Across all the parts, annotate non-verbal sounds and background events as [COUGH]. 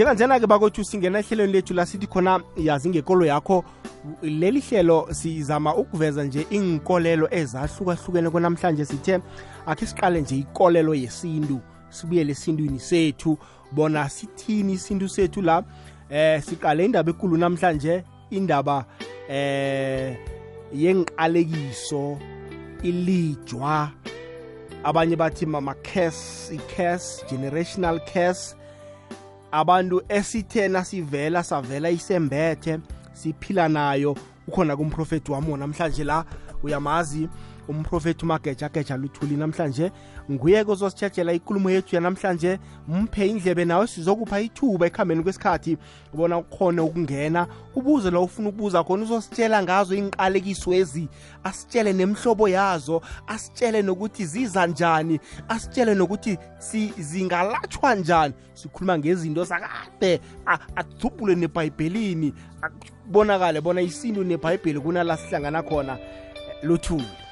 njenganjena-ke bakwethu singena ehlelweni lethu la sithi khona yazi ngekolo yakho leli hlelo sizama ukuveza nje inkolelo ezahlukahlukene konamhlanje sithe akhe siqale nje ikolelo yesintu sibuyele esintwini sethu. Bona sithini isintu sethu la? Eh siqale indaba ekulu namhlanje indaba eh yenqalekiso ilijwa. Abanye bathi mama curse i-curse generational curse abantu esithe nasivela savela isembethe siphila nayo ukhona kumprofeti wami namhlanje la uyamazi. Umprofeti umagejageja luthuli namhlanje. Nguye-ke ozositshejela ikulumo yethu yanamhlanje. Mphe indlebe nawe sizokupha ithuba ekuhambeni kwesikhathi ubona ukhone ukungena. Ubuze la ufuna ukubuza khona uzositshela ngazo inqalekiso ezi. Asitshele nemhlobo yazo asitshele nokuthi ziza njani asitshele nokuthi si, zingalatshwa njani. Sikhuluma ngezinto zakade adubhule nebhayibhelini kubonakale bona isintu nebhayibheli kunala sihlangana khona. Luthuli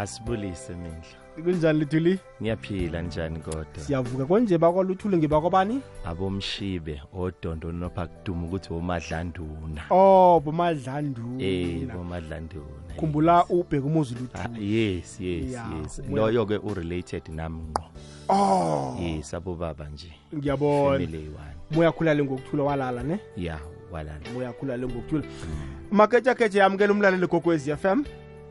asibulise mindla kunjani luthuli ngiyaphila njani kodwa? Siyavuka. Konje bakwaluthuli ngibakwabani abomshibe odondo nopha kuduma ukuthi bomadlanduna. Oh bomadlanduna. Eh bomadlanduna. Khumbula ubheka umuzi Ah, luthuli yes yes yes. ubuya- loyo ke urelated nami ngqo. Oh. Yes abobaba nje. Ngiyabona. Muyakhulale ngokuthula walala ne? Ya walala. Muyakhulale ngokuthula. Maketshaketshe yamukela umlaleli f FM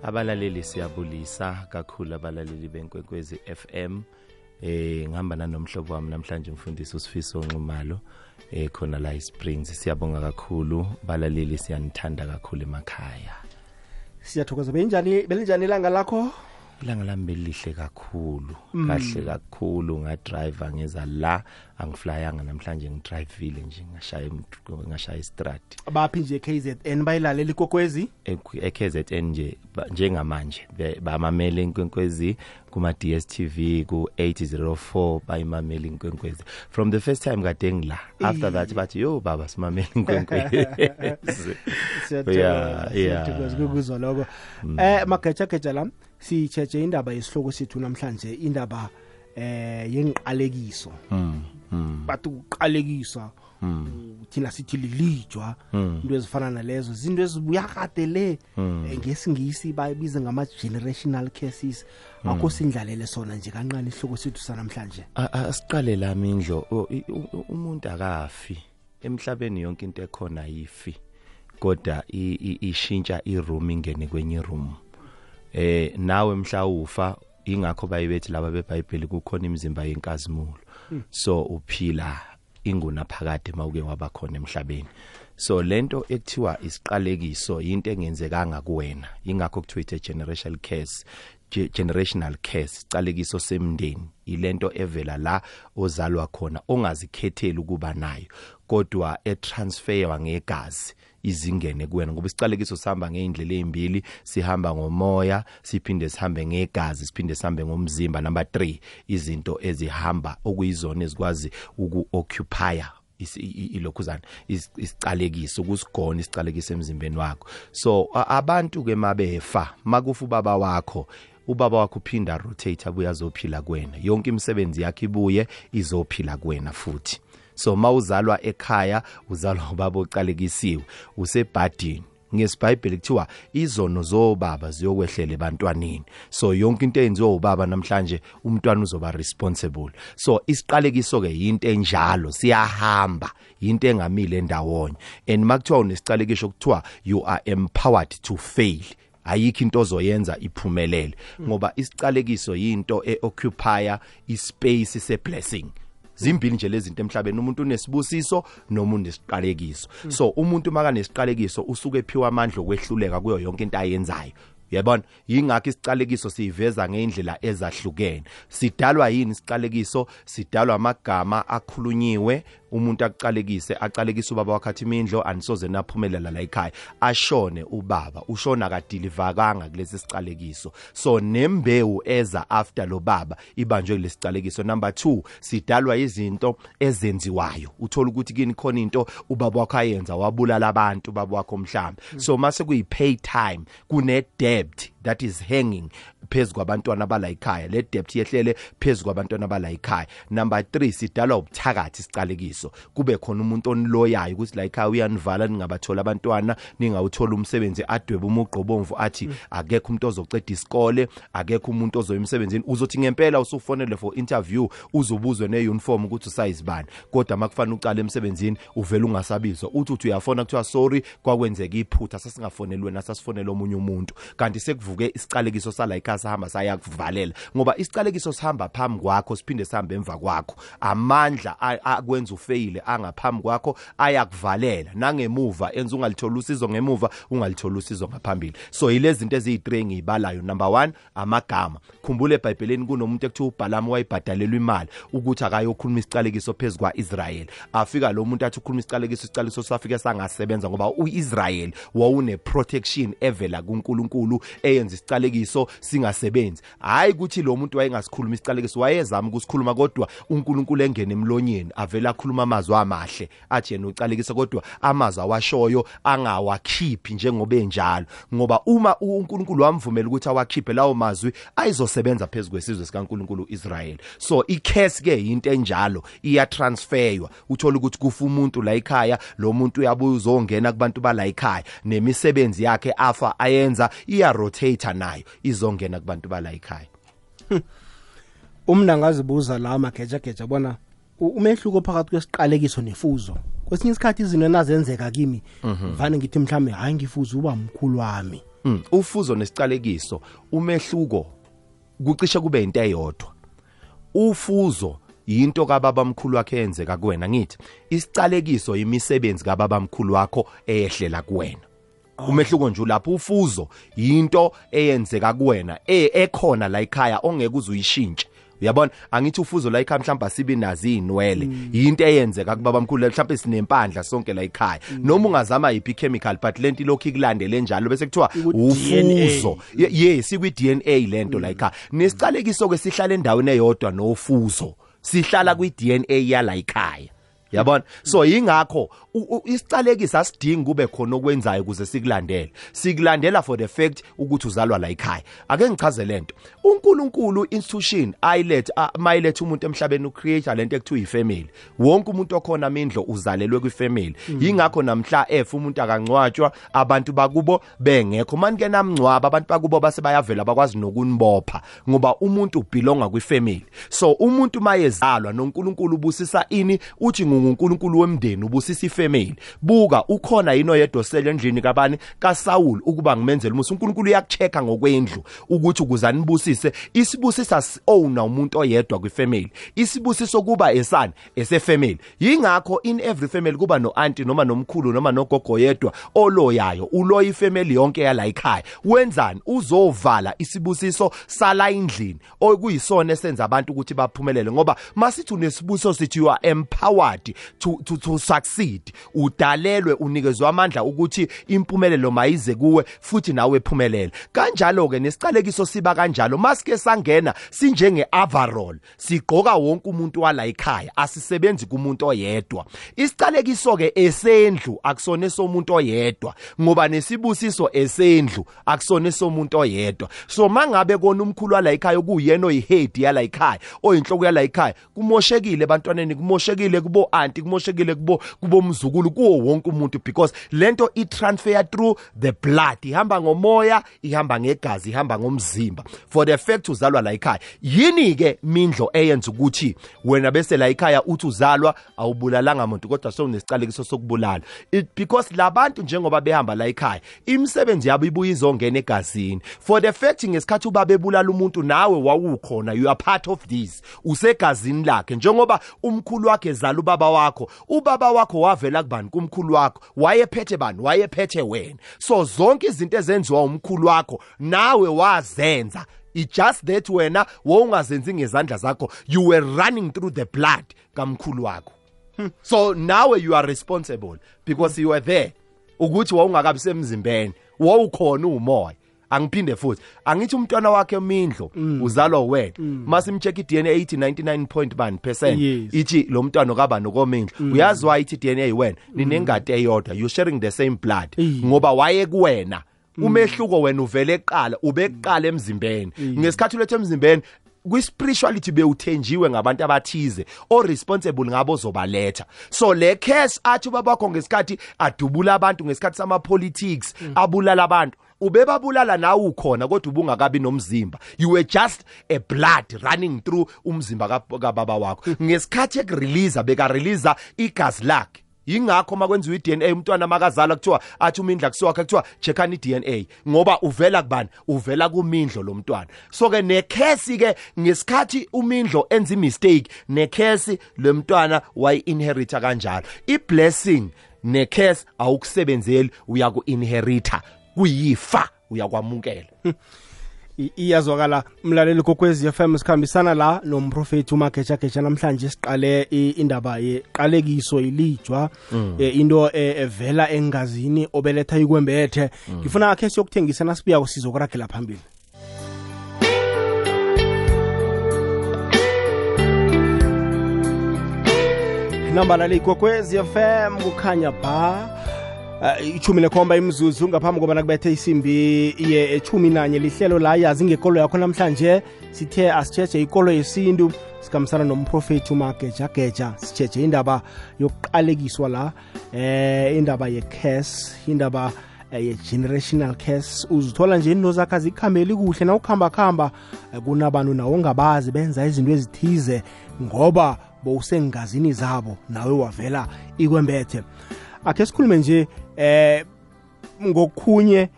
abalaleli siyabulisa kakhulu abalaleli benkwenkwezi FM eh ngihamba nanomhlobo wami namhlanje umfundisi usifiso Nxumalo eh khona la eSprings. Siyabonga kakhulu. Balaleli siyanithanda kakhulu emakhaya. Siyathokoza. Benjani belinjani ilanga lakho? Ilanga lami belihle kakhulu kahle kakhulu. Ngadriver ngeza la angiflyanga namhlanje ngidrivile nje ngashaya em- ngashaya istrad baphi nje KZN bayilalela ikokwezi eKZN nje ba- njengamanje be- bamamele inkwenkwezi kuma DStv ku 804 bayimamele inkwenkwezi. From the first time kade ngila after that bathi yo baba simamele inkwenkwezi. [LAUGHS] Yeah, yeah. siyathokoza ukuzwa lokho. Eh magejageja la sitsheje indaba yesihloko sethu namhlanje indaba eh yenqalekiso. Mm, mm, bathi ukuqalekisa thina sithi lilijwa into ezifana nalezo izinto ezibuya kade le eh, ngesingisi bayibiza ngama-generational cases akho sindlalele sona nje kancane isihloko sethu sanamhlanje. A- a- asiqale la mindlo. O- i- u- u- umuntu akafi. Emhlabeni yonke into ekhona yifi kodwa i- i- ishintsha iroom ingene kwenye room eh nawe mhlawufa ingakho bayibethi laba beBhayibheli kukhona imizimba yenkazimulo. So uphila inguna phakade mawuke waba khona emhlabeni. So lento ekuthiwa isiqalekiso into engenzekanga kuwena. Ingakho kuthiwa it's a generational curse ge- generational curseicalekiso semndeni. Ilento evela la ozalwa khona ongazikhetheli ukuba nayo. Kodwa etransferwa ngegazi. Izingene kuwena ngoba isicalekiso sihamba ngeindlela ezimbili sihamba ngomoya siphinde sihambe ngegazi siphinde sihambe ngomzimba. Number 3 izinto ezihamba okuyizona ezikwazi ukuoccupy ilokhuzana is- isicalekiso ukusigona isicalekiso emzimbeni wakho. So abantu ke mabefa makufa ubaba wakho ubaba wakho uphinda rotate abuye azophila kuwena. Yonke imisebenzi yakhe ibuye izophila kuwena futhi. So mawuzalwa ekhaya uzalwa ubaba ocalekisiwe usebhadini. Ngesibhayibheli kuthiwa izono zobaba ziyokwehlela ebantwaneni. So yonke into eyenziwa ubaba namhlanje umntwana uzoba responsible. So isiqalekiso ke into enjalo siyahamba into engamile endawonye and makuthiwa unesicalekisho kuthiwa you are empowered to fail ayikho into ozoyenza iphumelele. Ngoba isicalekiso yinto eoccupy ispace seblessing. Zimbili nje lezi zinto emhlabeni. Umuntu unesibusiso noma unesiqalekiso. So umuntu makanesiqalekiso usuke ephiwa amandla okwehluleka kuyo yonke into ayenzayo. Yabona? Yingakho isicalekiso siveza ngeindlela ezahlukene. Sidalwa yini isicalekiso sidalwa amagama akhulunyiwe umuntu aqalekise aqalekise ubaba wakhe imindlo anisoze naphumelela la ekhaya. Ashone ubaba ushona kadilivakanga kulesi sicalekiso. So nembewu eza after lo baba ibanjwe kulesi sicalekiso. Number 2 sidalwa izinto ezenziwayo. Uthola ukuthi kini khona into ubaba wakho ayenza wabulala abantu baba wakho mhlamba so mase kuyi pay time kune debt that is hanging phezulu kwabantwana bala ekhaya le debt yehlele phezulu kwabantwana bala ekhaya number 3 sidalwa ubuthakathi sicalekiso. Kube khona umuntu oniloyayo ukuthi la ekhaya uyanivala ningabathola abantwana ningawuthola umsebenzi adwebe umugqobomvu athi akekho umuntu ozoceda isikole akekho umuntu ozoya emsebenzini. Uzothi ngempela usufonele for interview uzobuzwe neuniform ukuthi usayizibani. Kodwa makufanele uqale emsebenzini uvela ungasabizwa. Uthi uthi uyafona kuthiwa sorry kwakwenzeka iphutha sasingafonelwe nasasifonela omunye umuntu. Kanti sekuvuke isicalekiso sala ekhaya sahamba sayakuvalela. Ngoba isicalekiso sihamba phambi kwakho siphinde sihambe emva kwakho. Amandla akwenza ufeyile angaphambi kwakho ayakuvalela. Nangemuva enza ungalithola usizo ngemuva ungalithola usizo ngaphambili. So yilezi zinto eziyi3 ngiyibalayo number 1 amagama. Khumbula eBhayibhelini kunomuntu ekuthiwa uBalaam wayibhadalelwa imali ukuthi akayokhuluma isicalekiso phezulu kwaIsrael afika lo muntu athi ukhuluma isicalekiso isicalekiso safike sangasebenza ngoba uIsrael wawune protection evela kuNkulunkulu eyenza isicalekiso singasebenzi. Hayi ukuthi lo muntu wayengasikhuluma isicalekiso wayezama ukusikhuluma kodwa uNkulunkulu engene emlonyeni avela akhuluma amazwi amahle. Athi yena ucalekisa kodwa amazwi awashoyo angawakhiphi njengoba enjalo. Ngoba uma uNkulunkulu wamvumela ukuthi awakhiphe lawo mazwi ayizosebenza phezulu kwesizwe sikaNkulunkulu Israel so icase ke into enjalo iya transferwa uthola ukuthi kufa umuntu la ekhaya lo muntu uyabuya uzongena kubantu bala ekhaya. Nemisebenzi yakhe afa ayenza iya rotate nayo izongena kubantu bala ekhaya [LAUGHS] umna ngazibuza la magejageja bona umehluko phakathi kwesiqalekiso nefuzo. Kwesinye isikhathi izinto enazenzeka kimi vane ngithi mhlambe hayi ngifuze uba mkhulu wami. Mm, ufuzo nesicalekiso umehluko kucishe kube into eyodwa. Ufuzo yinto kababa mkhulu wakhe yenzeka kuwena ngithi isicalekiso imisebenzi kababa mkhulu wakho eyehlela kuwena umehluko nje lapho ufuzo yinto eyenzeka kuwena e- ekhona la ekhaya ongeke uzuyishintshe uyabona? Angithi ufuzo la ekhaya mhlawumbe asibi nazi inwele into eyenzeka kubaba mkhulu mhlawumbe sinempandla sonke la ekhaya. Noma ungazama yipi chemical but lento lokhu ikulandele njalo bese kuthiwa Iku-DNA. ufuzo. Ye- yes ikwi DNA lento la ekhaya. Nesicalekiso ke sihlala endaweni eyodwa nofuzo. Sihlala kwi DNA yala ekhaya. Yabona? So yingakho u- u- isicalekisi asidingi kube khona okwenzayo ukuze sikulandele. Sikulandela for the fact ukuthi uzalwa la ekhaya. Ake ngichaze lento uNkulunkulu institution ayilet mayilethe umuntu emhlabeni ucreate lento ekuthiwa ifamily. Wonke umuntu okhona amindlo uzalelwe kwifamily. Yingakho namhla F umuntu akancwatshwa abantu bakubo bengekho. Manike namncwaba abantu bakubo base bayavela bakwazi nokunibopha ngoba umuntu ubelonga kwifamily. So umuntu mayezalwa noNkulunkulu ubusisa ini uthi nguNkulunkulu wemndeni ubusisa ifamily buka ukhona yini oyedosela endlini kabani? kaSaul ukuba ngimenzele umusa uNkulunkulu uyakuchecka ngokwendlu ukuthi ukuze anibusise isibusisa owner umuntu oyedwa kwifamily isibusiso kuba esani? Esefamily yingakho in every family kuba no auntie noma nomkhulu noma nogogo yedwa oloyayo uloya ifamily yonke yala ekhaya. Wenzani? Uzovala isibusiso sala endlini. Okuyisona esenza abantu ukuthi baphumelele ngoba masithi unesibusiso sithi you are empowered. To to, to succeed. Udalelwe unikezwe amandla ukuthi impumelelo mayize kuwe futhi nawe ephumelele kanjalo ke nesicalekiso siba kanjalo. Masike sangena sinjenge overall sigqoka wonke umuntu wala ekhaya asisebenzi kumuntu oyedwa. Isicalekiso ke esendlu akusona somuntu oyedwa. Ngoba nesibusiso esendlu akusona somuntu oyedwa. So mangabe kona umkhulu wala ekhaya kuyena oyihead yala ekhaya oyinhloko yala ekhaya kumoshekile ebantwaneni kumoshekile kubo auntie kumoshekile kubo kubo mzukulu kuwo wonke umuntu because lento i transfer through the blood ihamba ngomoya ihamba ngegazi ihamba ngomzimba. For the fact uzalwa la ekhaya. Yini ke mindlo eyenza ukuthi wena bese la ekhaya uthi uzalwa awubulalanga umuntu kodwa sewunesicalekiso sokubulala? It because labantu njengoba behamba la ekhaya imisebenzi yabo ibuye izongena egazini. For the fact ngesikhathi ubaba ebulala umuntu nawe wawukhona you are part of this. Usegazini lakhe. Njengoba umkhulu wakhe ezala ubaba wakho. Ubaba wakho wavela kubani kumkhulu wakho? Wayephethe bani? Wayephethe wena. So zonke izinto ezenziwa umkhulu wakho nawe wazenza. It just that wena wawungazenzi ngezandla zakho. You were running through the blood kamkhulu wakho. So nawe you are responsible because you were there. Ukuthi wawungakabi semzimbeni wawukhona umoya. Angiphinde futhi. Angithi umntwana wakhe emindlo uzalwa wena. Masimcheck iDNA ithi 99 point bani percent Yes. ithi lo mntwana kaba nokomindlo uyazi why ithi DNA yiwena ninengadi eyodwa you sharing the same blood. Iye. ngoba waye kuwena umehluko wena uvele eqala ubekuqala emzimbeni. Ngesikhathi ulethe emzimbeni kwi-spirituality bewuthenjiwe ngabantu abathize o-responsible ngabo zobaletha so le case athi ubabakho ngesikhathi adubula abantu ngesikhathi sama-politics abulala abantu. Ubebabulala nawe ukhona kodwa ubungakabi nomzimba. You were just a blood running through umzimba kababa wakho. Ngesikhathi ekureleasa bekareleasa igazi lakhe. Yingakho makwenziwa iDNA umntwana makazala kuthiwa athi umindla kusiwakhe kuthiwa checkani iDNA ngoba uvela kubani? Uvela kumindlo lomntwana so ke nekhesi ke ngesikhathi umindlo enza imistake nekhesi lemntwana wayi-inherita kanjalo. I-blessing nekhesi awukusebenzeli uyaku-inherita kuyifa uyakwamukela iyazwakala mlaleli kokwezi FM sikhambisana la nomprofethi umagejageja namhlanje siqale indaba yeqalekiso ilijwa mm. e, into evela engazini obeletha ikwembethe. Mm. ngifuna akhe siyokuthengisa nasibuya sizokuragela phambili. Nambala leyikokwezi FM kukhanya ba ichumi nekhomba imzuzu ngaphambi kobana kubethe isimbi ye echumi nanye. Lihlelo la yazi ngekolo yakho namhlanje sithe asitshetshe ikolo yesintu sikhambisana nomprofethi umagejageja. Sitshetshe indaba yokuqalekiswa la eh indaba ye-cas indaba eh, ye-generational cas uzithola nje into zakho azikhambeli kuhle na ukuhamba khamba eh, kunabantu nawo ongabazi benza izinto ezithize ngoba bowusengazini zabo nawe wavela ikwembethe. Akhe sikhulume nje eh ngokukhunye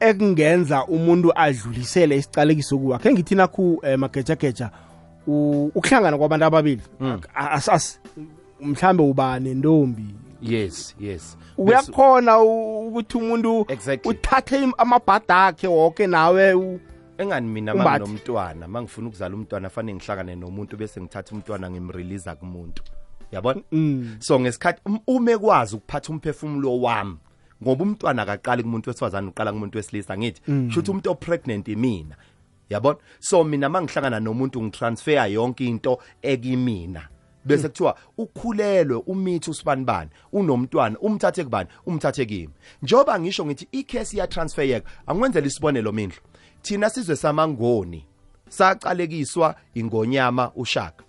ekungenza umuntu adlulisele isicalekiso kuwa akhe ngithi nakhu eh, magejageja ukuhlangana kwabantu ababili mm. asas mhlambe uba nentombi yes yes uyakhona ukuthi umuntu exactly. uthathe amabhada akhe wonke nawe engani mina manginomntwana mangifuna ukuzala umntwana fanele ngihlangane nomuntu bese ngithatha umntwana ngimrelease kumuntu yabona? Mm. so ngesikhathi um, ume kwazi ukuphatha umphefumulo wami ngoba umntwana akaqali kumuntu wesifazane uqala kumuntu wesilisa ngithi mm. shuthi umuntu opregnant imina yabona? So mina mangihlangana nomuntu ngitransfer yonke into ekimina. Bese kuthiwa ukhulelwe umithi usibanibani unomntwana umthathe kubani? Umthathe kimi. Njoba ngisho ngithi icase iya transfer yeka angwenzela isibonelo mindlu. Thina sizwe samangoni saqalekiswa ingonyama ushaka.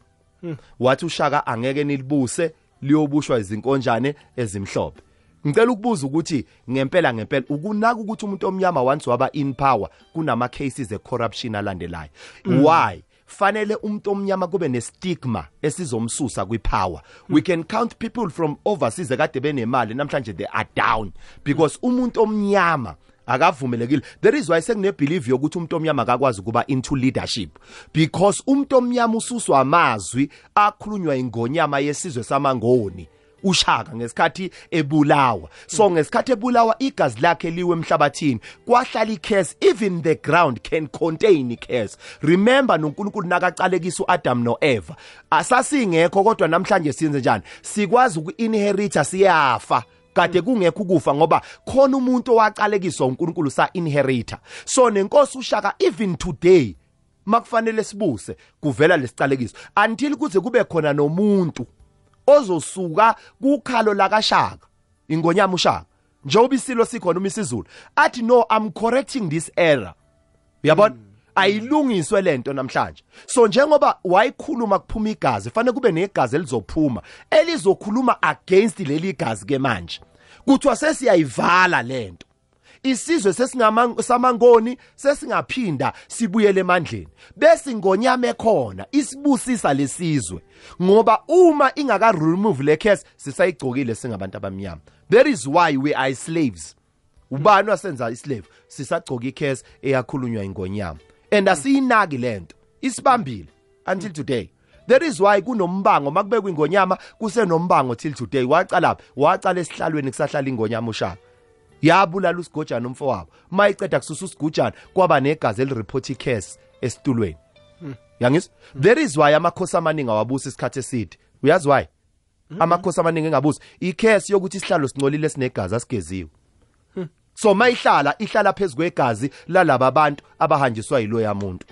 Wathi ushaka angeke nilibuse liyobushwa izinkonjane ezimhlophe ngicela ukubuza ukuthi ngempela ngempela ukunaka ukuthi umuntu omnyama once waba in power kunama cases e corruption alandelayo mm. why fanele umuntu omnyama kube nestigma esizomsusa kwipower mm. we can count people from overseas ekade benemali namhlanje they are down because umuntu omnyama akavumelekile. There is why sekune believe yokuthi umuntu omnyama akakwazi ukuba into leadership because umuntu omnyama ususwa amazwi akhulunywa ingonyama yesizwe samangoni ushaka ngesikhathi ebulawa. So ngesikhathi ebulawa igazi lakhe liwe emhlabathini kwahlala icase even the ground can contain icase. Remember noNkulunkulu nakacalekisa uAdam noEva asasingekho kodwa namhlanje siyenze njani? Sikwazi ukuinherita siyafa. Kade kungekho ukufa ngoba khona umuntu owaqalekiswa uNkulunkulu sa inherita so nenkosi ushaka even today makufanele sibuse kuvela lesicalekiso until kuze kube khona nomuntu ozosuka kukhalo lakashaka ingonyama ushaka njengoba isilo sikhona uma isizulu athi no i'm correcting this error. Uyabona? mm. Ayilungiswe lento namhlanje. So njengoba wayikhuluma kuphuma igazi fanele kube negazi elizophuma elizokhuluma against leli gazi ke manje. Kuthiwa sesiyayivala lento isizwe sesingasamangoni sesingaphinda sibuyele emandleni. Bese ingonyama ekhona isibusisa lesizwe ngoba uma ingaka remove le case sisayigcokile singabantu abamnyama. There is why we are slaves. Ubani wasenza islave? Sisagcoka icase eyakhulunywa ingonyama. And asiyinaki lento isibambile until today. There is why kunombango makubekwa ingonyama kusenombango till today. Waqala waqala esihlalweni kusahlala ingonyama ushaka. Yabulala usigojana umfowabo. Mayiceda kususa usigujana kwaba negazi elireport icase esitulweni. Yangizwa there is why amakhosi amaningi awabusa isikhathi eside. Uyazi why? Amakhosi amaningi engabusa icase yokuthi isihlalo singcolile sinegazi asigeziwe. So mayihlala ihlala phezulu kwegazi lalaba abantu abahanjiswa yilo yamuntu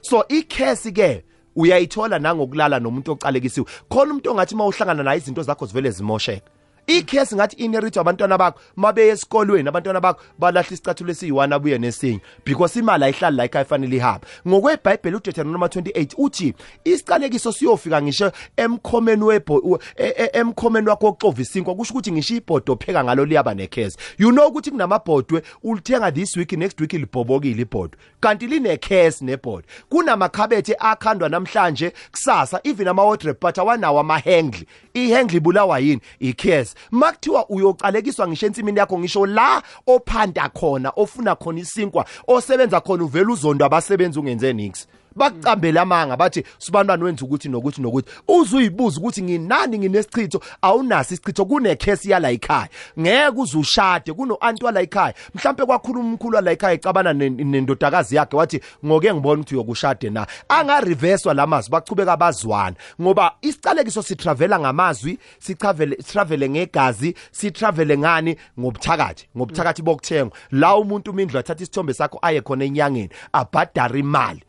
so icase ke uyayithola nangokulala nomuntu ocalekisiwe khona umuntu ongathi mawuhlangana naye izinto zakho zivele zimosheka ikhesi ngathi inherit abantwana bakho mabe esikolweni abantwana bakho balahla isicathulo esiyi1 abuye nesinye because imali ayihlali la ekhaya fanele ihambe ngokweBhayibheli uDeuteronomy 28 uthi isiqalekiso siyofika ngisho emkhomeni webho e- e- emkhomeni wakho oxova isinkwa. Kusho ukuthi ngisho ibhodo pheka ngalo liyaba nekhesi you know ukuthi kunamabhodwe ulithenga this week next week libhobokile ibhodo. Kanti linekhesi nebhodo. Kunamakhabethe akhandwa namhlanje kusasa even ama wardrobe but awanawo amahengli ihengli ibulawa yini? Ikhesi makuthiwa uyocalekiswa ngisho ensimini yakho ngisho la ophanda khona ofuna khona isinkwa osebenza khona uvela uzondo abasebenzi ungenze nix. Bakucambela amanga bathi sibantwana wenza ukuthi nokuthi nokuthi. Uzuyibuza ukuthi nginani nginesichitho? Awunaso isichitho? Kunekhesi yala ekhaya. Ngeke uzushade kuno anti wala ekhaya. Mhlambe kwakhuluma umkhulu wala ekhaya ecabana nen- nendodakazi yakhe wathi ngoke ngibona ukuthi uyokushade na. Anga reversewa lamazwi bachubeka abazwana ngoba isicalekiso sitravela ngamazwi sichavele travele ngegazi sitravele ngani? Ngobuthakathi ngobuthakathi bokuthengwa. La umuntu umindlu athatha isithombe sakho aye khona enyangeni abhadara imali.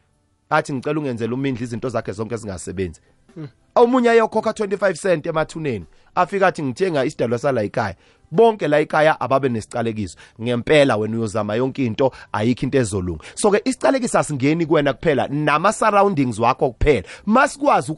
Athi ngicela ungenzele umindlu izinto zakhe zonke ezingasebenzi. Omunye ayokhokha 25 cent emathuneni afika athi ngithenga isidalwa sala ekhaya. Bonke la ekhaya ababe nesicalekiso. Ngempela wena uyozama yonke into ayikho into ezolunga. So ke isicalekiso asingeni kuwena kuphela nama surroundings wakho kuphela. Masikwazi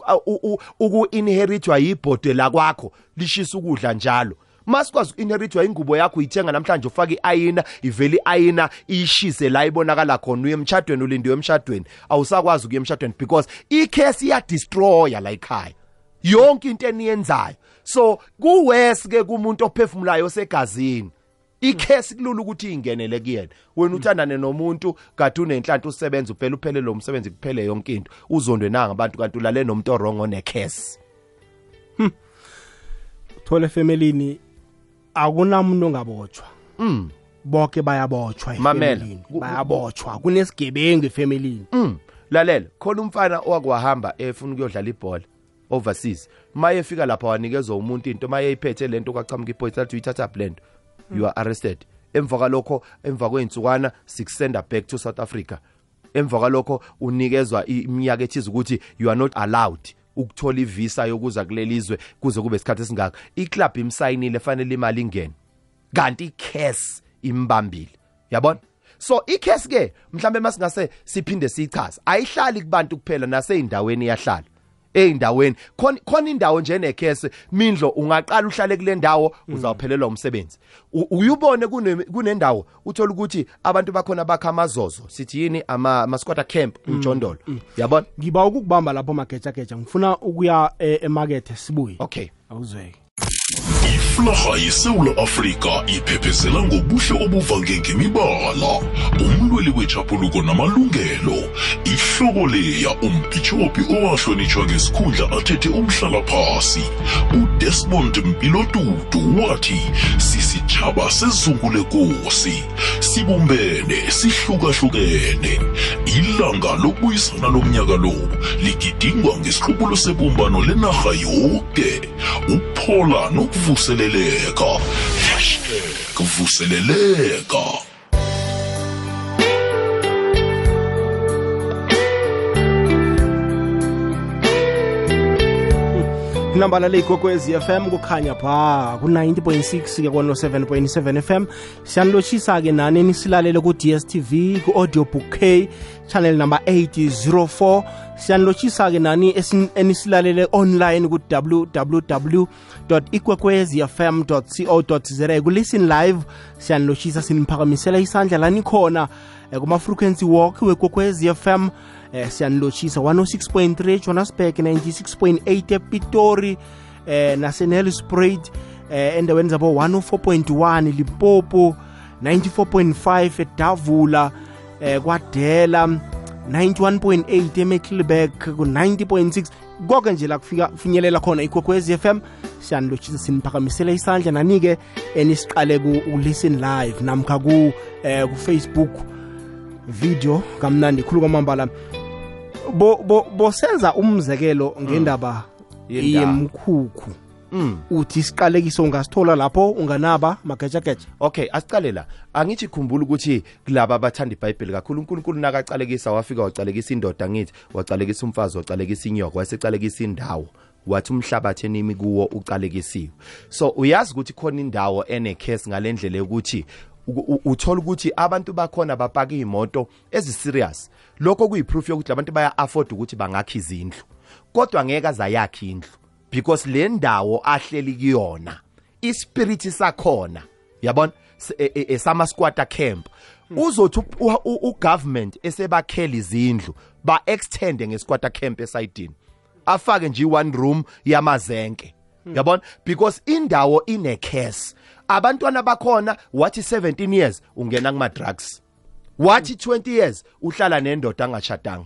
uku inheritwa yibhode la kwakho lishisa ukudla njalo. Masikwazi uinheritwa ingubo yakho uyithenga namhlanje ufake iayina iveli iayina ishise la ibonakala khona uye emshadweni ulindiwe emshadweni awusakwazi ukuya emshadweni because ikhesi iya destroya la ekhaya. Yonke into eniyenzayo. So kuwes ke kumuntu ophefumulayo segazini ikhesi kulula ukuthi ingenele kuyena. Wena uthandane nomuntu kade unenhlanhla usebenza uphela uphele lo msebenzi kuphele yonke into. Uzondwe nanga abantu kanti ulale nomuntu orongo nekhesi thole femelini akunamuntu ongabotshwa mm bonke bayabotshwa Mamela. efemelini bayabotshwa kunesigebengu efemelini Mm. Lalela, khona umfana owakwahamba efuna ukuyodlala ibhola overseas. Maye efika lapha wanikezwa umuntu into maye iphethe lento kwachamuka ipolice athi uyithatha blend. You are arrested. Emva kwalokho emva kweinsukwana sikusenda back to South Africa. Emva kwalokho unikezwa iminyaka ethiza ukuthi you are not allowed ukuthola ivisa yokuza kulelizwe kuze kube isikhathi esingaka. Iclub imsayinile fanele imali ingene. kanti iCash imbambile yabona so iCash ke mhlambe masingase siphinde sichaza ayihlali kubantu kuphela naseyindaweni yahlala eyindaweni khona indawo nje neCash mindlo ungaqala uhlale kule ndawo uzawuphelelwa umsebenzi. Uyubone kunendawo uthole ukuthi abantu bakhona bakha amazozo. Sithi yini? Ama ama squatter camp umjondolo yabona? Ngiba ukukubamba lapho magejageja ngifuna ukuya eh, emakethe sibuye. Okay. Awuzweke iflaha yesewula afrika iphephezela ngobuhle obuvange ngemibala umlweli wechapuluko namalungelo ihloko leya umbhishophi owahlonitshwa ngesikhundla athethe umhlala phasi udesmond mpilotutu wathi sisitshaba sezungule kosi sibumbene sihlukahlukene. Ilanga lokubuyisana lomnyaka lo ligidingwa ngesihlubulu sebumbano lenarha yonke uphola nokuvuseleleka hashtag vuseleleka. Inambala leyigogwezi FM kukhanya pha ku-90.6 ke kono 7.7 FM siyanilotshisa ke nani nisilalele ku-DSTV ku-audio book K channel number 804 siyanilotshisa ke nani esin- enisilalele online ku-www ikwekwezfm co za ku-listen live siyanilotshisa siniphakamisela isandla. Lani khona eh, kuma-frequency walk wekwekwezi FM eh siyanilotshisa 106.3 johannesburg 96.8 epitori eh nasenelspruit eh endaweni zabo 104.1 limpopo 94.5 edavula eh kwadela 91.8 emecklenburg ku-90.6 konke nje la kufika finyelela khona f FM siyanilotshisa siniphakamisela isandla. Nanike enisiqale ku-listen live namkha eh, ku-facebook video kamnandi khulu kwamambala bosenza umzekelo ngendaba Yendaba. yemkhukhu mm uthi isiqalekiso ungasithola lapho unganaba magejageja Okay, asicale la. Angithi khumbula ukuthi kulaba abathanda iBhayibheli kakhulu uNkulunkulu nakacalekisa wafika wacalekisa indoda ngithi, wacalekisa umfazi, wacalekisa inyoko, wasecalekisa indawo. wathi umhlabathi enimi kuwo ucalekisiwe so uyazi ukuthi khona indawo ene case ngalendlela yokuthi u- u- uthola ukuthi abantu bakhona bapaka imoto eziserious. Lokho kuyiproof yokuthi abantu baya afford ukuthi bangakha izindlu. Kodwa ngeke azayakha indlu because le ndawo ahleli kuyona ispirit sakhona yabona? E- e- esama squatter camp. Uzothi ugovernment esebakhela izindlu ba extend ngesquatter camp esayidini. Afake nje one room yamazenke yabona? Because indawo ine case abantwana bakhona wathi 17 years ungena kuma drugs. Wathi 20 years uhlala nendoda angachadanga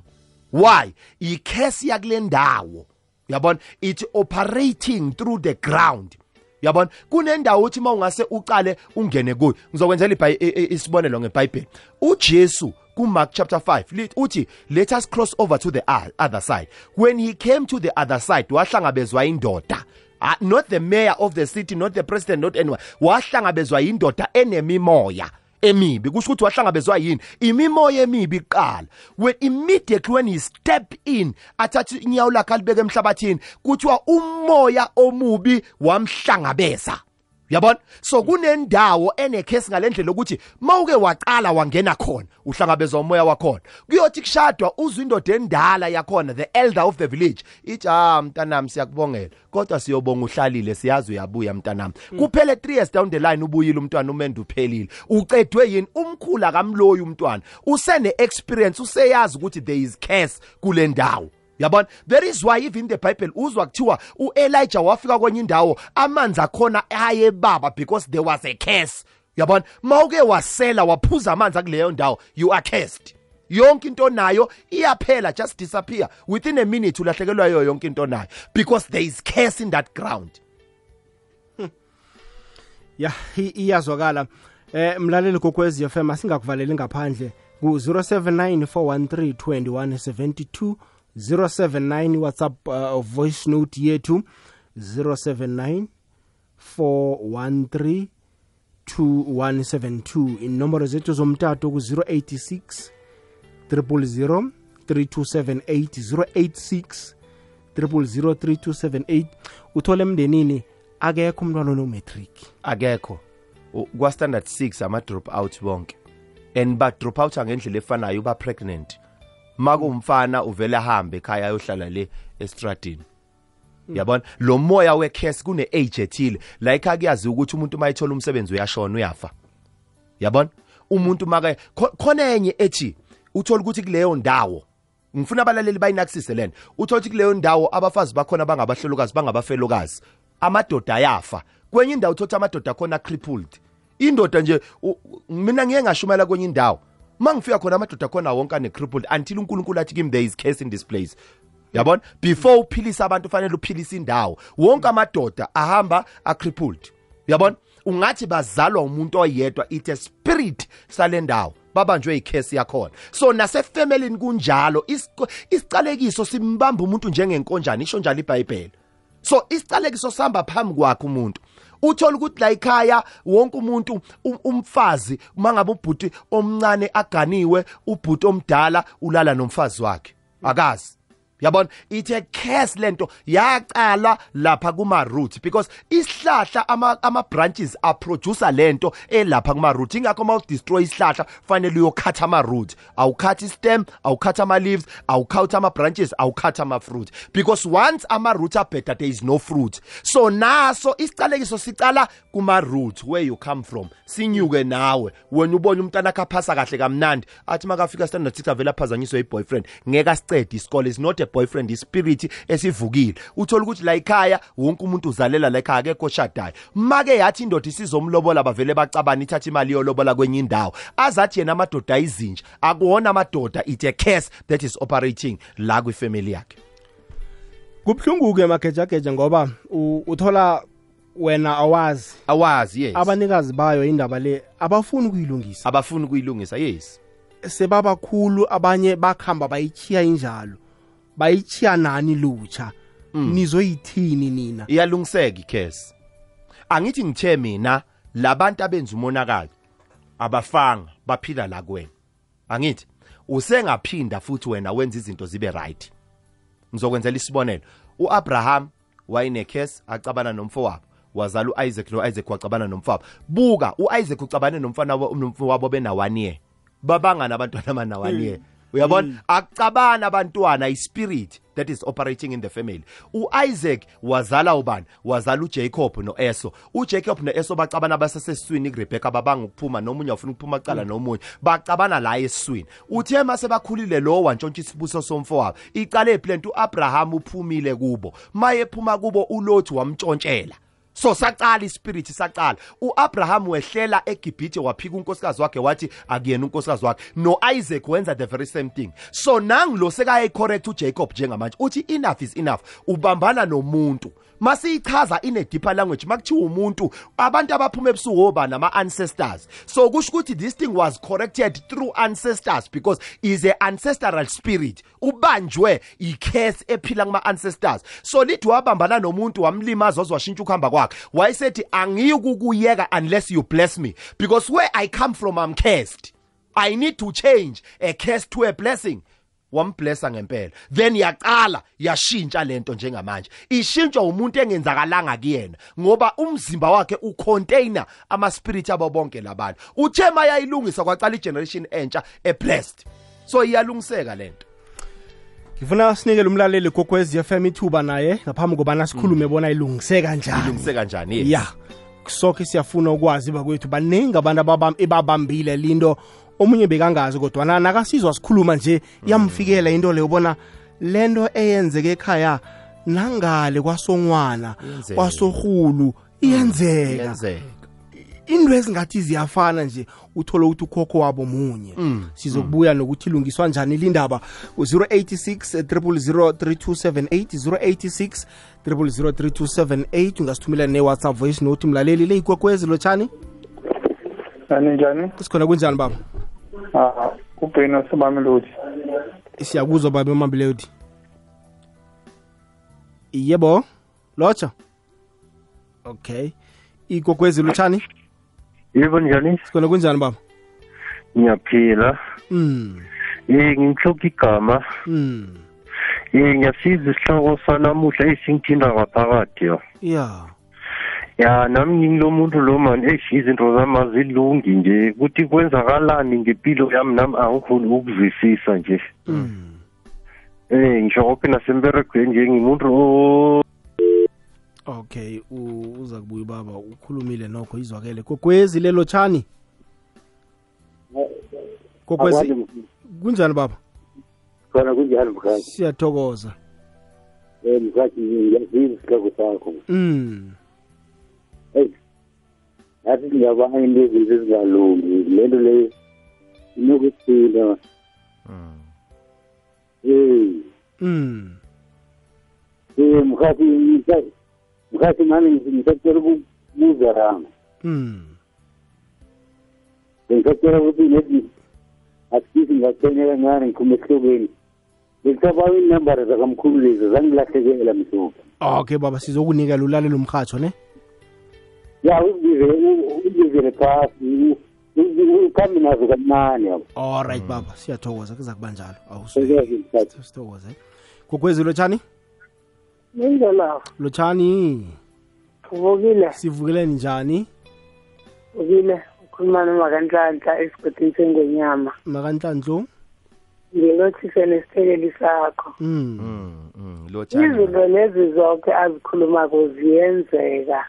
why? Icase yakule ndawo. Yabona? It operating through the ground. Yabona? Kunendawo uthi mawungase uqale ungene kuyo. Ngizokwenzela ibhay- i- i- isibonelo ngeBhayibheli. uJesu kuMark chapter 5 lithi uthi let us cross over to the o- other side. When he came to the other side wahlangabezwa indoda. Ah, not the mayor of the city not the president not anyone wahlangabezwa indoda enemimoya emibi. Kusho ukuthi wahlangabezwa yini? Imimoya emibi iqala when immediately when he step in athatha inyawo lakhe alibeke emhlabathini kuthiwa umoya omubi wamhlangabeza. Yabona? So kunendawo enekhesi ngalendlela ukuthi mawuke waqala wangena khona uhlangabezwa umoya wakhona. Kuyothi kushadwa uzwe indoda endala yakhona the elder of the village. Ithi ah mntanami siyakubongela. Kodwa siyobonga uhlalile siyazi uyabuya mntanami. Kuphele 3 years down the line ubuyile umntwana umende uphelile. Ucedwe yini? Umkhulu akamloyi umntwana. Usene experience useyazi ukuthi there is curse kule ndawo. Yabona? There is why even the bible uzwa kuthiwa uElijah wafika kwenye indawo amanzi akhona ayebaba because there was a curse. Yabona? Mawuke wasela waphuza amanzi akuleyo ndawo you are cursed. Yonke into nayo iyaphela just disappear. Within a minute ulahlekelwa yiyo yonke into nayo because there is curse in that ground. [LAUGHS] Ya iyazwakala. Eh mlaleli kokwezi FM asingakuvaleli ngaphandle ku 0794132172 079 WhatsApp uh, voice note yethu 079 413 2172 inomboro zethu zomtato ku 086 000 3278 086 000 3278 uthole emndenini akekho umntwana onometric. Akekho. U- kwa standard 6 ama drop out bonke. And ba drop out ngendlela efanayo uba pregnant makumfana uvela hambe ekhaya ayohlala le estradini. Yabona? Lo moya wekhesi kune age ethile. Like akuyaziwa ukuthi umuntu uma ethola umsebenzi uyashona uyafa. Yabona? Umuntu make khona enye ethi uthola ukuthi kuleyo ndawo ngifuna abalaleli bayinakisise lena uthola ukuthi kuleyo ndawo abafazi bakhona bangabahlolokazi bangabafelokazi amadoda ayafa. Kwenye indawo uthola amadoda akhona crippled. Indoda nje mina ngiye ngashumayela kwenye indawo mangifika khona amadoda akhona wonke ane crippled until uNkulunkulu athi kimi there is case in this place. Yabona? Before uphilisa abantu fanele uphilisa indawo. Wonke amadoda ahamba acrippled. Yabona? Ungathi bazalwa umuntu oyedwa it a spirit salendawo babanjwe icase yakhona. So nasefamilini kunjalo isiko- isicalekiso simbamba umuntu njengenkonjane isho njalo iBhayibheli. So isicalekiso sihamba phambi kwakhe umuntu. Uthola ukuthi la ekhaya wonke umuntu um- umfazi mangabe ubhuti omncane aganiwe ubhuti omdala ulala nomfazi wakhe. Akazi. Yabona? Ithe curse lento yaqala lapha kuma root because isihlahla ama ama branches aproducer lento elapha kuma root ingakho uma destroy isihlahla fanele uyokhatha ama root awukhathi stem awukhathi ama leaves awukhathi ama branches awukhathi ama fruit because once ama root are better there is no fruit. So naso isicalekiso sicala kuma root where you come from. Sinyuke nawe. Wena ubone umntana akaphasa kahle kamnandi. Athi makafika standard 6 avela phazanyiswa yiboyfriend ngeke asicede isikole. Is not a boyfriend ispirit esivukile. Uthola ukuthi la ekhaya wonke umuntu uzalela la ekhaya akekho oshadayo. Make yathi indoda isizomlobola bavele bacabana ithatha imali yolobola kwenye indawo. Azathi yena amadoda ayizintsha akuwona amadoda it a curse that is operating la kwifamily yakhe. Kubhlungu-ke magejageja ngoba uthola wena awazi. Awazi yes. Abanikazi bayo indaba le abafuni ukuyilungisa. Abafuni ukuyilungisa yes. Sebabakhulu abanye bakhamba bayichiya injalo bayichiya nani lutsha? Nizoyithini nina? Iyalungiseka ikhesi angithi ngithe mina labantu abenza umonakalo abafanga baphila la kuwena. Angithi usengaphinda futhi wena wenza izinto zibe right. Ngizokwenzela isibonelo. uAbraham wayenekhesi acabana nomfo wabo wazala uIsaac noIsaac wacabana nomfowabo. Buka uIsaac ucabane nomfana wabo nomfowabo bena 1 year babangana abantwana amana 1 year uyabona? Akucabana abantwana ispirit that is operating in the family. uIsaac wazala ubani? Wazala uJacob noEsau uJacob noEsau bacabana baseseswini kuRebecca babanga ukuphuma nomunye ufuna ukuphuma cala nomunye. Bacabana la eswini uthe mase bakhulile lo wantshontsha isibuso somfowabo. Icala eplant uAbraham uphumile kubo. Maye ephuma kubo uLothi wamtshontshela so saqala ispirit saqala. uAbraham wehlela eGibhithe waphika unkosikazi wakhe wathi akuyena unkosikazi wakhe. noIsaac wenza the very same thing. So nangilo sekaye correct uJacob njengamanje. Uthi enough is enough. Ubambana nomuntu. Masiyichaza in a deeper language makuthiwa umuntu abantu abaphuma ebusuku oba nama ancestors so kusho ukuthi this thing was corrected through ancestors because is a ancestral spirit. Ubanjwe icase ephila kuma ancestors so lithi wabambana nomuntu wamlimaza wazwashintsha ukuhamba kwakhe. Wayesethi angiyukukuyeka unless you bless me because where i come from i'm cursed. I need to change a curse to a blessing. Wamblessa ngempela. Then yaqala yashintsha lento njengamanje. Ishintshwa umuntu engenzakalanga kuyena ngoba umzimba wakhe ucontainer ama spirit abo bonke labantu uthe mayayilungisa kwaqala igeneration entsha eblessed. So iyalungiseka lento ngifuna sinikele umlaleli kokwez FM ithuba naye ngaphambi kobana sikhulume bona ilungise kanjani ilungise kanjani yes. ya sonke siyafuna ukwazi bakwethu baningi abantu ababam- ebabambile linto omunye bekangazi kodwa nakasizwa sikhuluma nje yamfikela into leyo bona lento eyenzeke ekhaya nangale kwasongwana kwasohulu kwasorhulu iyenzeka. Into ezingathi ziyafana nje uthole ukuthi ukhokho wabo munye. Sizokubuya nokuthi ilungiswa njani lindaba u-086 0003278 086 0003278 ungasithumela ne-whatsapp voice note mlaleli. Le ikwekwezi lotshani Ani njani? sikhona kunjani baba Ah, ubheno sebamelodi. siyakuzwa baba emambileyodi yebo lotsha okay ikwekwezi lotshani Yebo njani? sikhona kunjani baba Ngiyaphila. mm Eh ngimhloka igama. mm Eh ngiyasiza isihloko sanamuhla esingithinda ngaphakathi yo. ya Ya nami ngingilo muntu lo man. Eish izinto zami azilungi nje. Ukuthi kwenzakalani ngempilo yami? Nami angifuni ukuzwisisa nje. mm Eh ngisho konke nasemberegweni nje ngimuntu o okay u- uza kubuya ubaba ukhulumile nokho izwakele. Kokwezi lelo tshani kokwezi kunjani baba? Khona kunjani mkhathi siyathokoza. Um mkhathi ngiyazizwa isihloko sakho. Mm eyi nathi singabanga into ezinto ezingalungi. Le nto leyo inokusila eyi mm um mkhathi mkhathi- mkhathi mani ngisacela ukubuza rama mm bengisacela ukuthi nethi asikisi ngathenya kancane ngikhume esihlokweni. Bengisabawa iinambara zakamkhulu lezi zangilahlekela mhlophe. Okay baba sizokunikela ulalela umrhatsho ne ya uzibizele uzibizele phasi ukhambe nazo kamnani yabo. Alright baba siyathokoza kuza kuba njalo. Sokwazi mkhathi. awusithokoza kokwezi lotshani? Indlela lotshani? Uvukile sivukeleni njani? Uvukile ukhuluma nomakanhlanhla esigodini sengwenyama makanhlanhlo ngilothise nesitheleli sakho. Mm mm mm lo tshani izinto lezi zonke azikhulumako ziyenzeka.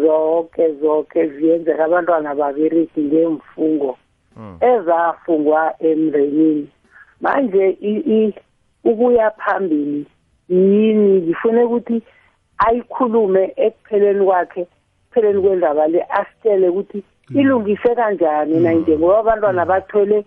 Zonke zonke ziyenzeka. Abantwana babereki ngemfungo Mm. ezafungwa emrenini manje ukuya phambili yini? Ngifune ukuthi ayikhulume ekupheleni kwakhe ekupheleni kwendaba le asitshele ukuthi ilungise kanjani na njengoba abantwana bathole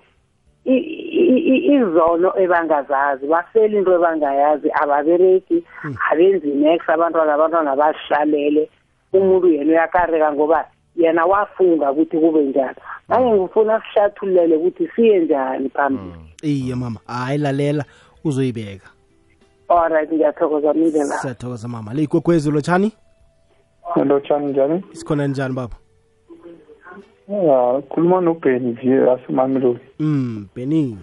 i- i- i- izono ebangazazi. Bafela into ebangayazi. Ababereki abenzi next abantwana abantwana bazihlalele umuntu yena uyakareka ngoba yena wafunga ukuthi kube njani. Manje ngifuna sihlathululele ukuthi siye njani phambili. Iye mama. Hayi lalela. Uzoyibeka. Alright ngiyathokoza mile la. Siyathokoza mama. Le ikwekwezi lotshani? Lotshani njani? sikhona njani baba? Ah, khuluma nobheni nje asemamelodi. mm beni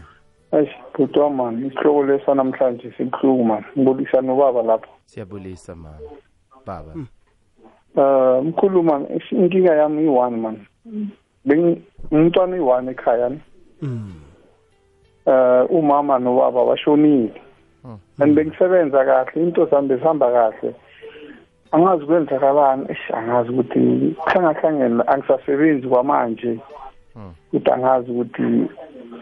Eish, bhuti man, isihloko lesa namhlanje sibuhlungu man. Ngibulisa nobaba lapho. siyabulisa mama. Baba. Eh, mkhulu man, ish- inkinga yami i-one man. Beng umntwana i-one ekhaya ne. Mm. Eh, umama nobaba bashonile. And bengisebenza kahle, into zami bezihamba kahle. Angazi kwenzakalani, angazi ukuthi khangahlangene angisasebenzi kwamanje. Ukuthi angazi ukuthi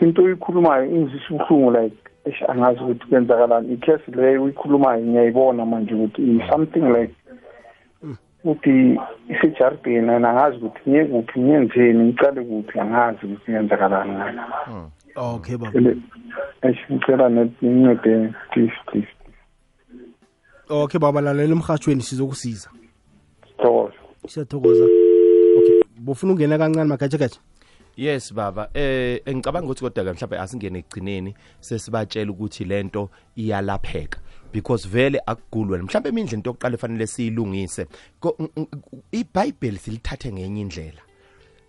into oyikhulumayo ingizisa ubuhlungu like eish angazi ukuthi kwenzakalani. Ikhesi leyo uyikhulumayo ngiyayibona manje ukuthi something like ukuthi isejardini and angazi ukuthi ngiye kuphi ngiyenzeni ngicale kuphi angazi ukuthi yenzakalani ngayo okay baba. Eish ngicela net ngincede please please. Okay baba lalela emhathweni sizokusiza. Sithokoza siyathokoza. Okay bofuna ungena kancane magatshegatshe yes baba. Eh ngicabanga ukuthi kodwa ke mhlawumbe asingene ekugcineni sesibatshela ukuthi lento iyalapheka because vele akugulwe. Mhlawumbe imindla into yokuqala efanele siyilungise Ko- n- n- iBhayibheli silithathe ngenye indlela.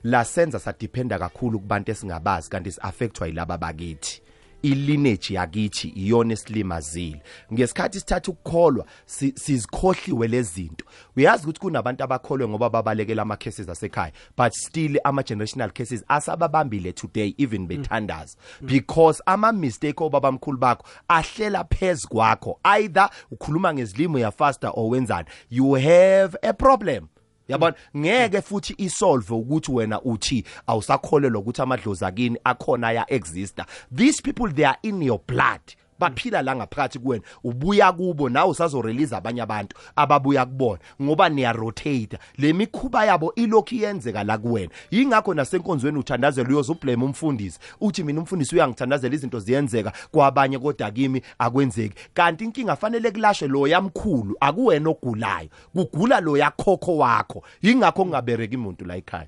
La senza sadependa kakhulu kubantu esingabazi kanti siaffectwa yilaba bakithi. Ilineage yakithi iyona esilimazile. Ngesikhathi sithatha ukukholwa si- sizikhohliwe lezinto uyazi ukuthi kunabantu abakholwe ngoba babalekela ama cases asekhaya but still ama generational cases asababambile today even bethandaza. Because ama mistake obabamkhulu bakho ahlela phezulu kwakho. Either ukhuluma ngezilimo yafasta or wenzani you have a problem. Yabona? Ngeke futhi isolve ukuthi wena uthi awusakholelwa ukuthi amadlozi akini akhona aya exista these people they are in your blood. Baphila la ngaphakathi kuwena ubuya kubo nawe usazorelease abanye abantu ababuya kubona ngoba niya rotate le mikhuba yabo ilokhu iyenzeka la kuwena. Yingakho nasenkonzweni uthandazela uyoze ublame umfundisi. Uthi mina umfundisi uyangithandazela izinto ziyenzeka kwabanye kodwa kimi akwenzeki. Kanti inkinga fanele kulashwe lo yamkhulu akuwena ogulayo. Kugula lo yakhokho wakho. Yingakho kungabereki umuntu la ekhaya.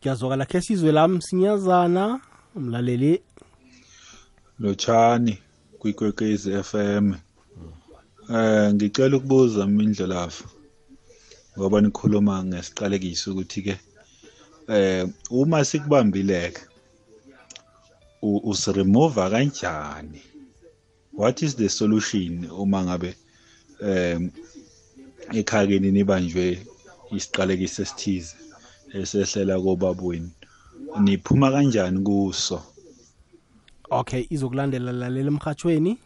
Ngiyazwakala khe sizwe la msinyazana umlaleli. Lotshani. Kwikwekwezi FM. Eh ngicela ukubuza mindlelafu. Ngoba nikhuluma ngesiqalekiso ukuthi ke eh uma sikubambileke usiremove kanjani? What is the solution uma ngabe em ekhakeni nibanjwe isiqalekiso esithize esehlela kobabweni? Niphuma kanjani kuso? Okay izokulandela lalela emhathweni.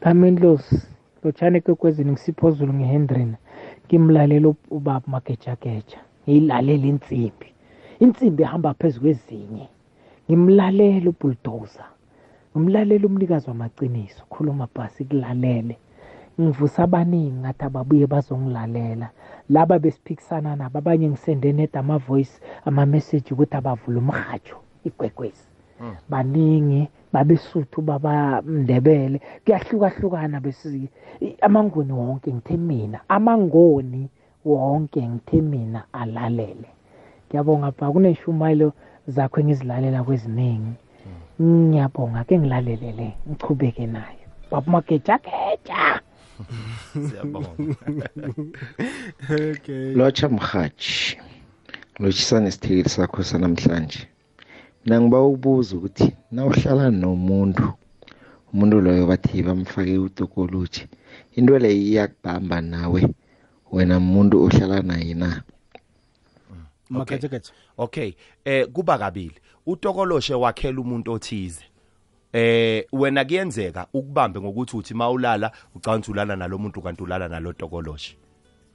Kamendlosi lotshani kwekwezini ngisiphozulu ngehendrina ngimlalela u- ubaba magejageja ngiyilalela insimbi. Insimbi ehamba phezu kwezinye. Ngimlalela ubulldozer ngimlalela umnikazi wamaciniso khuluma bhasi kulalele. Ngivusa abaningi ngathi ababuye bazongilalela. Laba besiphikisana nabo abanye ngisende net ama-voice ama-message ukuthi abavule umrhatsho igwekwezi. Baningi babesuthu babamndebele kuyahlukahlukana besi i- amangoni wonke ngithe mina amangoni wonke ngithe mina alalele. Ngiyabonga bha kuneshumayelo zakho engizilalela kweziningi. Ngiyabonga ke ngilalelele ngichubeke nayo baba magejageja siyabonga. [LAUGHS] Okay. Lotsha mhathi lotshisana isithekeli sakho sanamhlanje. Mina ngiba ukubuza ukuthi nawuhlala nomuntu umuntu loyo bathi bamfake utokoloji into leyo iyakubamba nawe wena muntu ohlala naye na? Magatshegatshe okay. Eh kuba kabili. Utokoloshe wakhela umuntu othize. Eh wena kuyenzeka ukubambe ngokuthi uthi mawulala ulala nalomuntu kanti ulala nalo tokoloshe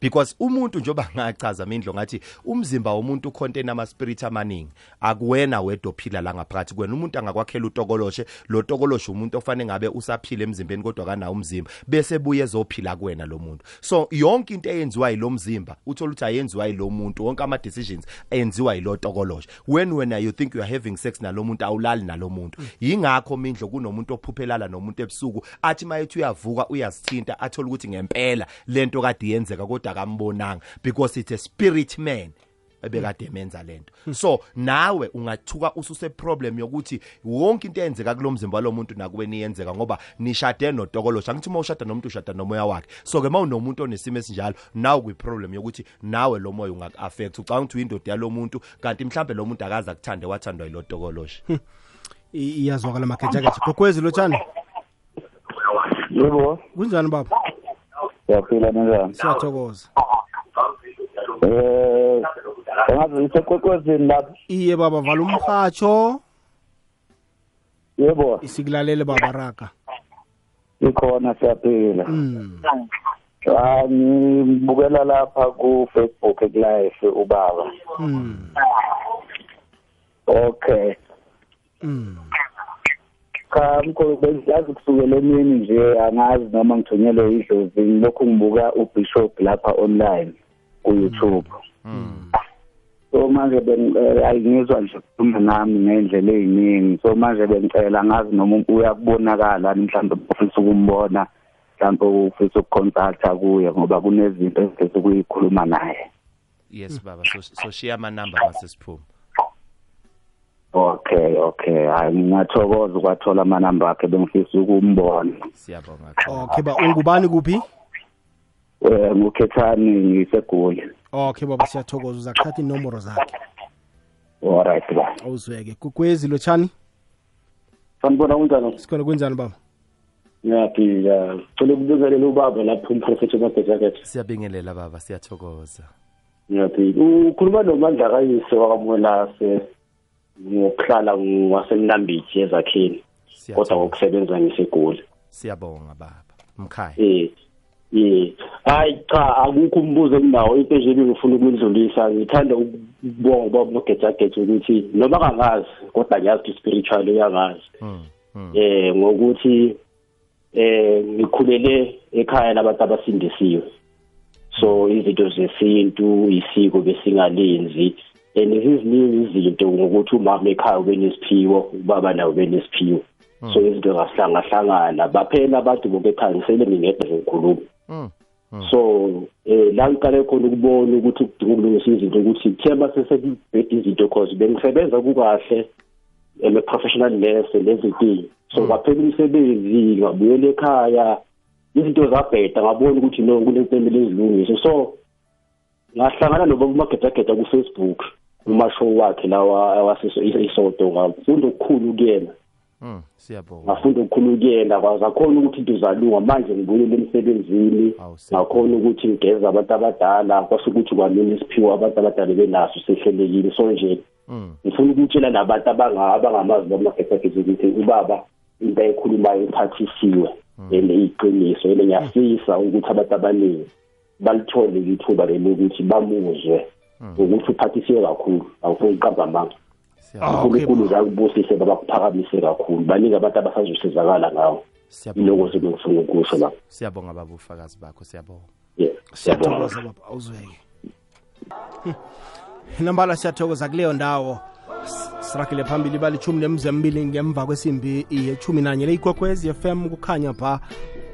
because umuntu njoba ngachaza mindlo ngathi umzimba womuntu ucontain ama spirit amaningi akuwena wedwa ophila la ngaphakathi kwena umuntu angakwakhela utokoloshe lo tokoloshe umuntu ofanele ngabe usaphila emzimbeni kodwa kanawo umzimba bese buye ezophila kuwena lo muntu. So yonke into eyenziwa yilo mzimba uthola ukuthi ayenziwa yilo muntu wonke ama decisions enziwa yilo tokoloshe when wena you think you are having sex nalo muntu awulali nalo muntu. Yingakho mindlo kunomuntu ophuphelala nomuntu ebusuku athi mayethi uyavuka uyazithinta athola ukuthi ngempela lento kade yenzeka kodwa akambonanga because it's a spirit man ebekade emenza lento. So nawe ungathuka ususe problem yokuthi wonke into eyenzeka kulomzimba walomuntu nakuwe niyenzeka ngoba nishade notokolosha. Angithi uma ushada nomuntu ushada nomoya wakhe. So ke mawunomuntu onesimo esinjalo nawe kuyiproblem yokuthi nawe lo moya ungaku-affect ucabanga ukuthi uyindoda yalomuntu kanti mhlambe lo muntu akaza kuthande wathandwa yilo tokolosha. I- iyazwakala magejageja gokwezi lotshani? Yebo. Kunjani baba? Siyaphila njani siyathokoza. Eh angazi isekwekwezini lapho iye baba vala umhatsho yebo. Isikulalele baba raga. Ikhona siyaphila. Mm. Ah, ngibukela lapha ku Facebook live ubaba. Mm. okay. Mm. Cha mkhulu bengiyazi kusukela emini nje angazi noma ngithunyelwe idlozi. Ngilokhu ngibuka ubishop lapha online ku YouTube so manje eh, ayingizwa nje ukukhuluma nami ngendlela eziningi so manje bengicela ngazi noma uyakubonakala mhlawumbe ufisa ukumbona mhlawumbe ufisa ukucontacta kuye ngoba kunezinto ezifisa ukuyikhuluma naye. Yes baba so so shiya ama number mase siphuma. Okay okay. Hayi ngingathokoza ukwathola amanamba akhe bengifisa ukumbona. Siyabonga okay ba ungubani kuphi? Eh ngukhethani ngisegoli. Okay baba siyathokoza. Uzakuthatha inomboro zakhe. Alright ba. Awuzweke kukwezi lotshani? Sanibona kunjani? Sikhona kunjani baba? Ngiyaphila cela ukubuzelela ubaba lapho umprofethi umagejakethi siyabingelela baba. Siyathokoza. Ngiyaphila ukhuluma nomandla kayise wakamolase ngokuhlala ngasemnambithi ezakheni kodwa ngokusebenza ngisegoli siyabonga baba. Mkhaya. Eh eh hayi cha akukho umbuzo enginawo into nje engifuna ukuyidlulisa ngithanda ukubonga ubaba nogejageja ukuthi noma kangazi kodwa ngiyazi ukuthi spiritual uyangazi eh ngokuthi eh ngikhulele ekhaya labantu abasindisiwe. So izinto zesintu isiko besingalenzi and iziningi izinto ngokuthi umama ekhaya ubenesiphiwo ubaba nawo ubenesiphiwo so izinto zahlangahlangana baphela abantu bokekhaya ngisele ngingedwa ngikhuluma so eh la ngiqale khona ukubona ukuthi kudinga ukulungisa izinto ukuthi themba sesekubheda izinto cause bengisebenza kukahle em a professional nurse lezinto so kwaphela umsebenzi ngabuyela ekhaya izinto zabheda ngabona ukuthi no kunempemelo ezilungiso so ngahlangana nobaba umagedageda ku Facebook umashow wakhe lawa wasisoto ngafunda okukhulu kuyena. Mm, siyabonga. Ngafunda okukhulu kuyena kwazakhona ukuthi into zalunga manje ngibuyele emsebenzini. Ngakhona ukuthi ngigeza abantu abadala kwase ukuthi kwamina isiphiwo abantu abadala benaso sehlelekile. So nje Mm. ngifuna ukutshela nabantu abanga- abangamazi bamagesagizi ukuthi ubaba into ayikhulumayo iphathisiwe and iyiqiniso and ngiyafisa ukuthi abantu abaningi balithole ithuba leli ukuthi bamuzwe. Ukuthi uphathisiwe kakhulu awufuni ukuqamba amanga. Unkulunkulu zakubusise babakuphakamise kakhulu. Baningi abantu abasazosizakala ngawo. Iloko zibengifuna ukusho la siyabonga baba ufakazi bakho siyabonga. Siyathokoza baba awuzweke nombala nambala siyathokoza kuleyo ndawo. Sirakile siragile phambili balichumi nemzembili ngemva kwesimbi yechumi nanye le leyikwekwezi fm kukhanya pha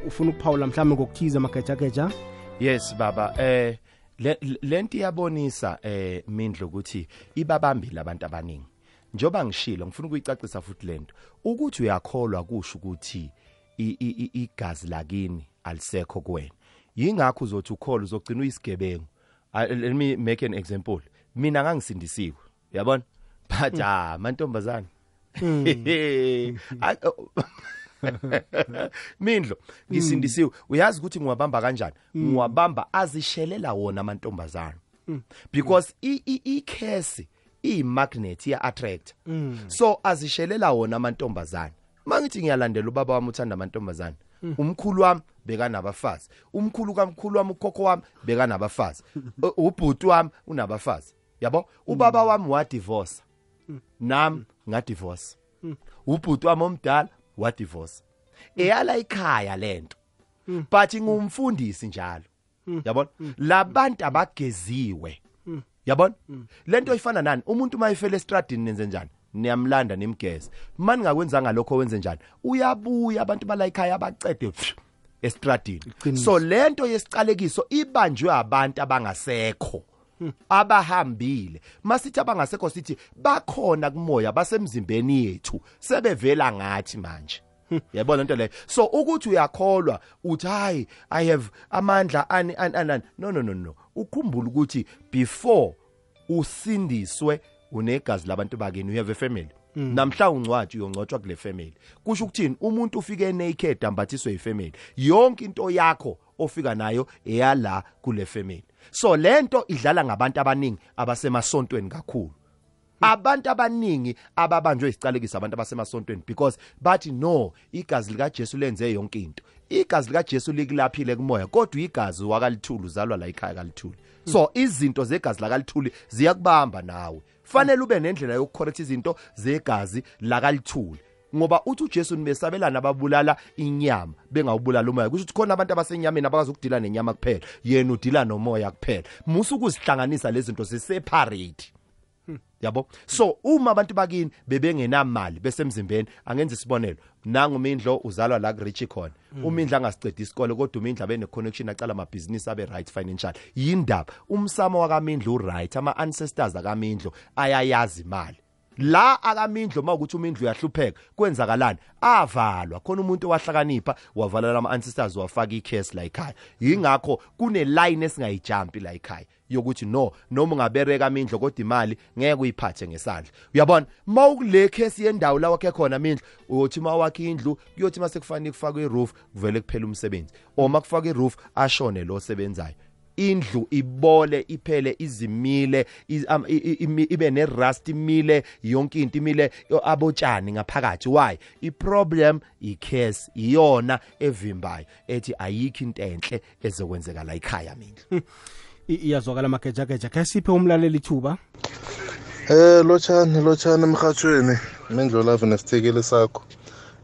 ufuna ukuphawula mhlawumbe ngokuthiza amagejageja? Yes baba eh lento iyabonisa eh mindlo ukuthi ibabambile abantu abaningi. Njoba ngishilo ngifuna ukuyicacisa futhi lento ukuthi uyakholwa kusho ukuthi igazi lakini alisekho kuwena. Yingakho uzothi ukholwa uzogcina uyisigebengu. Ah, let me make an example. Mina ngangisindisiwe yabona but ah mantombazana [LAUGHS] oh. [LAUGHS] [LAUGHS] mindlo ngisindisiwe. Uyazi ukuthi ngiwabamba kanjani? Ngiwabamba azishelela wona amantombazana because i- i- ikhesi iyimagnet iya attract so azishelela wona amantombazana mangithi ngiyalandela ubaba wami uthanda amantombazana umkhulu wami bekanabafazi. Umkhulu kamkhulu wami ukhokho wami bekanabafazi. [LAUGHS] Ubhuti wami unabafazi. Yabo? Ubaba wami wadivorce. Nami ngadivorce. Ubhuti wami omdala wadivorce eyala ikhaya lento but ngumfundisi njalo. Yabona? Labantu abageziwe. Yabona? Lento ifana nani? Umuntu mayifela estradini nenze njani? Niyamlanda nimgeze. Mani ngakwenzanga lokho wenze njani? Uyabuya abantu bala ekhaya abacede pfu, estradini. So lento yesicalekiso ibanjwe abantu abangasekho. Abahambile. Masithi abangasekho sithi bakhona kumoya basemzimbeni yethu sebevela ngathi manje. Yabona into leyo. So ukuthi uyakholwa uthi hayi i have amandla ani ani ani ani." no no no no. Ukhumbula ukuthi before usindiswe unegazi labantu bakini you have a family. Namhla ungcwatshi uyongcotshwa kule family. Kusho ukuthini? Umuntu ufike naked ambathiswe ifamily yonke into yakho ofika nayo eyala kule family. So lento idlala ngabantu abaningi abasemasontweni kakhulu. Abantu abaningi ababanjwe isicalekisa abantu abasemasontweni because bathi no igazi lika Jesu lenze yonke into. Igazi lika Jesu likulaphile kumoya kodwa igazi wakalithuli uzalwa la ekhaya kalithuli. So izinto zegazi lakalithuli ziyakubamba nawe. Fanele ube nendlela yokucorrect izinto zegazi lakalithuli. Ngoba uthi uJesu nibesabelana ababulala inyama bengawubulala umoya. Kusho ukuthi khona abantu abasenyameni abakazi ukudila nenyama kuphela. Yena udila nomoya kuphela. Musu ukuzihlanganisa lezi zinto ziseparate. Yabo? So uma abantu bakini bebengenamali besemzimbeni angenza isibonelo. Nanga umindlo uzalwa la kurich khona. Umindla angasicedi isikole kodwa umindla bene connection acala amabhizinisi abe right financial. Yindaba. Umsamo wakamindlo u right ama ancestors akamindlo ayayazi imali. La akamindlo mawukuthi umindlu uyahlupheka kwenzakalani? Avalwa khona umuntu owahlakanipha wavala ama ancestors wafaka icase la ekhaya. Yingakho kune line esingayijumpi la ekhaya yokuthi no noma ungabereka amindlo kodwa imali ngeke uyiphathe ngesandla. Uyabona? Mawukule case yendawo la wakhe khona amindlo uyothi mawakhe indlu kuyothi mase kufanele kufakwe iroof kuvele kuphela umsebenzi. Oma kufaka iroof ashone lo osebenzayo. Indlu ibole iphele izimile iz- am- i- i- imi- ibe nerust imile yonke into imile yo- abotshani ngaphakathi. Why? Iproblem icase iyona evimbayo ethi ayikho into enhle ezokwenzeka la ekhaya mina. [LAUGHS] I- iyazwakala magejageja. Khe siphe umlaleli ithuba. Eh lochani lochani emhathweni. Mindlo love nesithekeli sakho.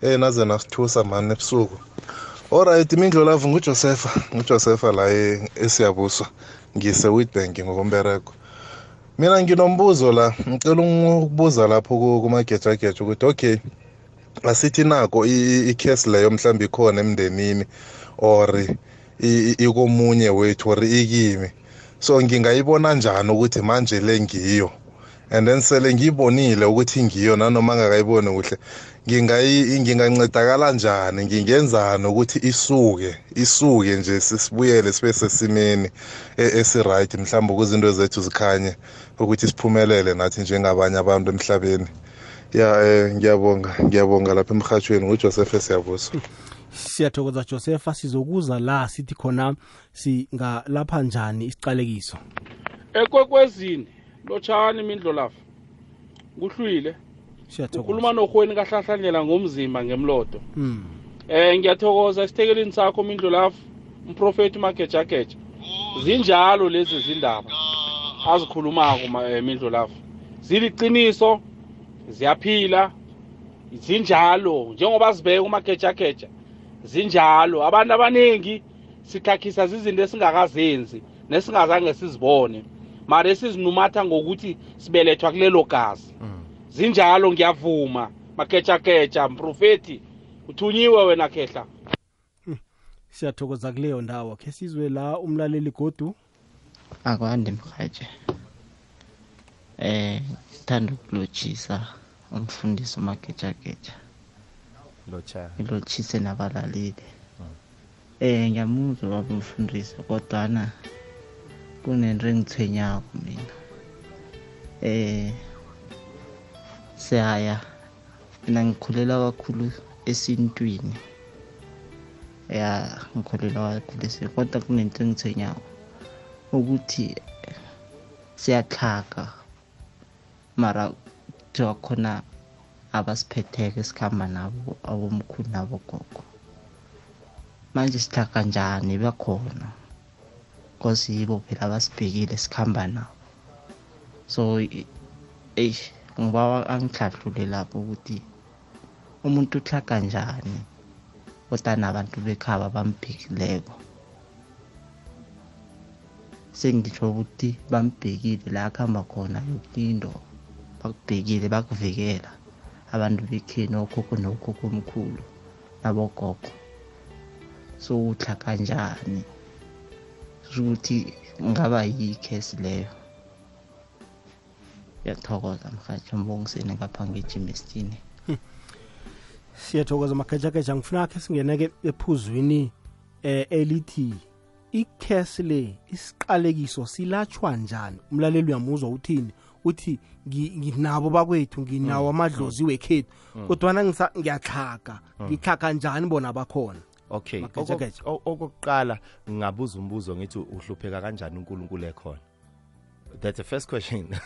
Eh naze nasithusa mani ebusuku. Alright mindlo love nguJosepha, nguJosepha la esiyabuswa. Ngise Witbank ngokombereko. Mina nginombuzo la, ngicela ukubuza lapho ku- kumagejageja ukuthi okay asithi nako i- i case leyo mhlawumbe ikhona emndenini or ikomunye wethu or ikimi. So ngingayibona njani ukuthi manje le ngiyo? and then sele ngiyibonile ukuthi ngiyo nanoma ngakayiboni kuhle ngingancedakala njani? Ngingenzani ukuthi isuke isuke nje sisibuyele sibe sesimeni e- esiright mhlawumbe ukuze into zethu zikhanye ukuthi siphumelele nathi njengabanye abantu emhlabeni. Ya eh ngiyabonga ngiyabonga lapha emhathweni ngujoseph siyabusa siyathokoza josepha sizokuza la sithi khona singalapha njani isiqalekiso ekwekwezini lotshani imindlo lapha kuhlwile. Ukhuluma nohweni kahlahlanyela ngomzimba ngemlodo. Mm. eh ngiyathokoza esitekelini sakho mindlo lapha umprofeti magejageja zinjalo lezi zindaba azikhulumako ma- eh, lapha ziliqiniso ziyaphila zinjalo. Njengoba zibeka umagejageja zinjalo. Abantu abaningi sikhakhisa zizinto esingakazenzi nesingazange sizibone. Mara esizinumatha ngokuthi sibelethwa kulelo gazi. Zinjalo ngiyavuma. Makechakecha mprofeti uthunyiwe wena khehla. Siyathokoza kuleyo ndawo. Khe sizwe la umlaleli godu. Akwandi mhatshe eh ngithanda ukulotshisa umfundisi umagejageja locha ngilotshise nabalaleli. Eh ngiyamuzwa baba umfundisi kodwana kunento engithwenyako mina. Eh siyaya mina ngikhulela kakhulu esintwini. Ya ngikhulela kakhulu esintwini kodwa kunento engithwenyako ukuthi siyaxhaga mara kuthiwa khona abasiphetheko esikhamba nabo abomkhulu nabogogo manje sihlaga njani bakhona cause yibo phela abasibhekile sikhamba nabo. So eish. Ngibawa angihlahlule lapho ukuthi umuntu uhlaga njani kodwa nabantu bekhaba bambhekileko. Sengitsho ukuthi bambhekile la akuhamba khona yoke into bakubhekile bakuvikela. Abantu bekheni okhokho nokhokho omkhulu nabogogo. So udla kanjani? Ukuthi ngaba yikhesi leyo. Ngiyathokoza mhatsho mbongiseni ngapha ngejimestini siyathokoza magejageja ngifuna khe singeneke ephuzwini eh elithi ikhesi le isiqalekiso silatshwa njani umlaleli uyamuzwa uthini uthi ngi- nginabo bakwethu nginawo amadlozi wekhethu Mm. kodwana ngisa- ngiyatlhaga Mm. ngitlhaga njani bona bakhona okay Mageja-geja. okok- o- okokuqala ngabuza umbuzo ngithi uhlupheka kanjani uNkulunkulu ekhona that's the first question. [LAUGHS]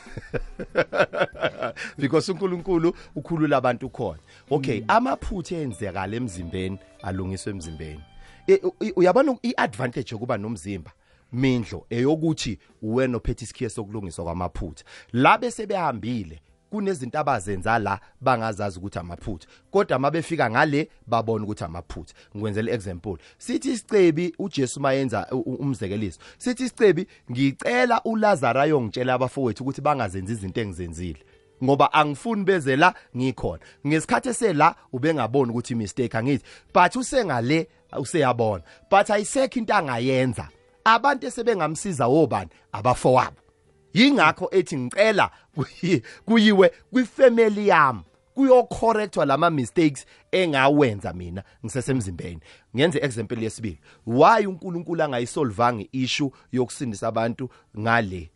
Because uNkulunkulu ukhulula abantu khona. Okay amaphutha enzekala emzimbeni alungiswe emzimbeni. E- uyabona iadvantage yokuba nomzimba? Mindlo eyokuthi uwena ophethe isikhiye sokulungiswa kwamaphutha. La bese behambile kunezinto abazenza la bangazazi ukuthi amaphutha. Kodwa mabefika ngale babona ukuthi amaphutha. Ngikwenzela example sithi isicebi uJesu mayenza umzekeliso. Sithi isicebi ngicela uLazarus ayongitshela abafowethu ukuthi bangazenzi izinto engizenzile. Ngoba angifuni beze la ngikhona. Ngesikhathi esela ubengaboni ukuthi mistake angithi. But usengale useyabona. But ayisekho into angayenza. Abantu esebengamsiza wobani? Abafowabo. Yingakho ethi ngicela kuyi- kuyiwe kwifamily yami kuyocorrectwa lama mistakes engawenza mina ngisesemzimbeni. Ngenze example yesibili. Why uNkulunkulu angayisolvanga issue yokusindisa abantu ngale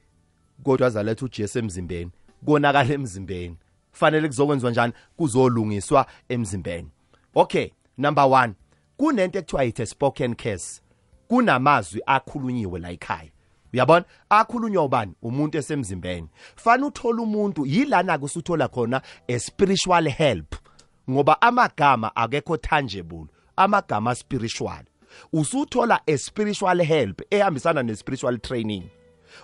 kodwa azaletha uJesu emzimbeni konakala emzimbeni? Fanele kuzokwenziwa njani? Kuzolungiswa emzimbeni. Okay number 1 kunento ekuthiwa it spoken case kunamazwi akhulunyiwe la ekhaya. Uyabona? Akhulunywa ubani? Umuntu esemzimbeni. Fana uthola umuntu yilana kusuthola khona a spiritual help ngoba amagama akekho tangible amagama spiritual. Usuthola a spiritual help ehambisana ne spiritual training.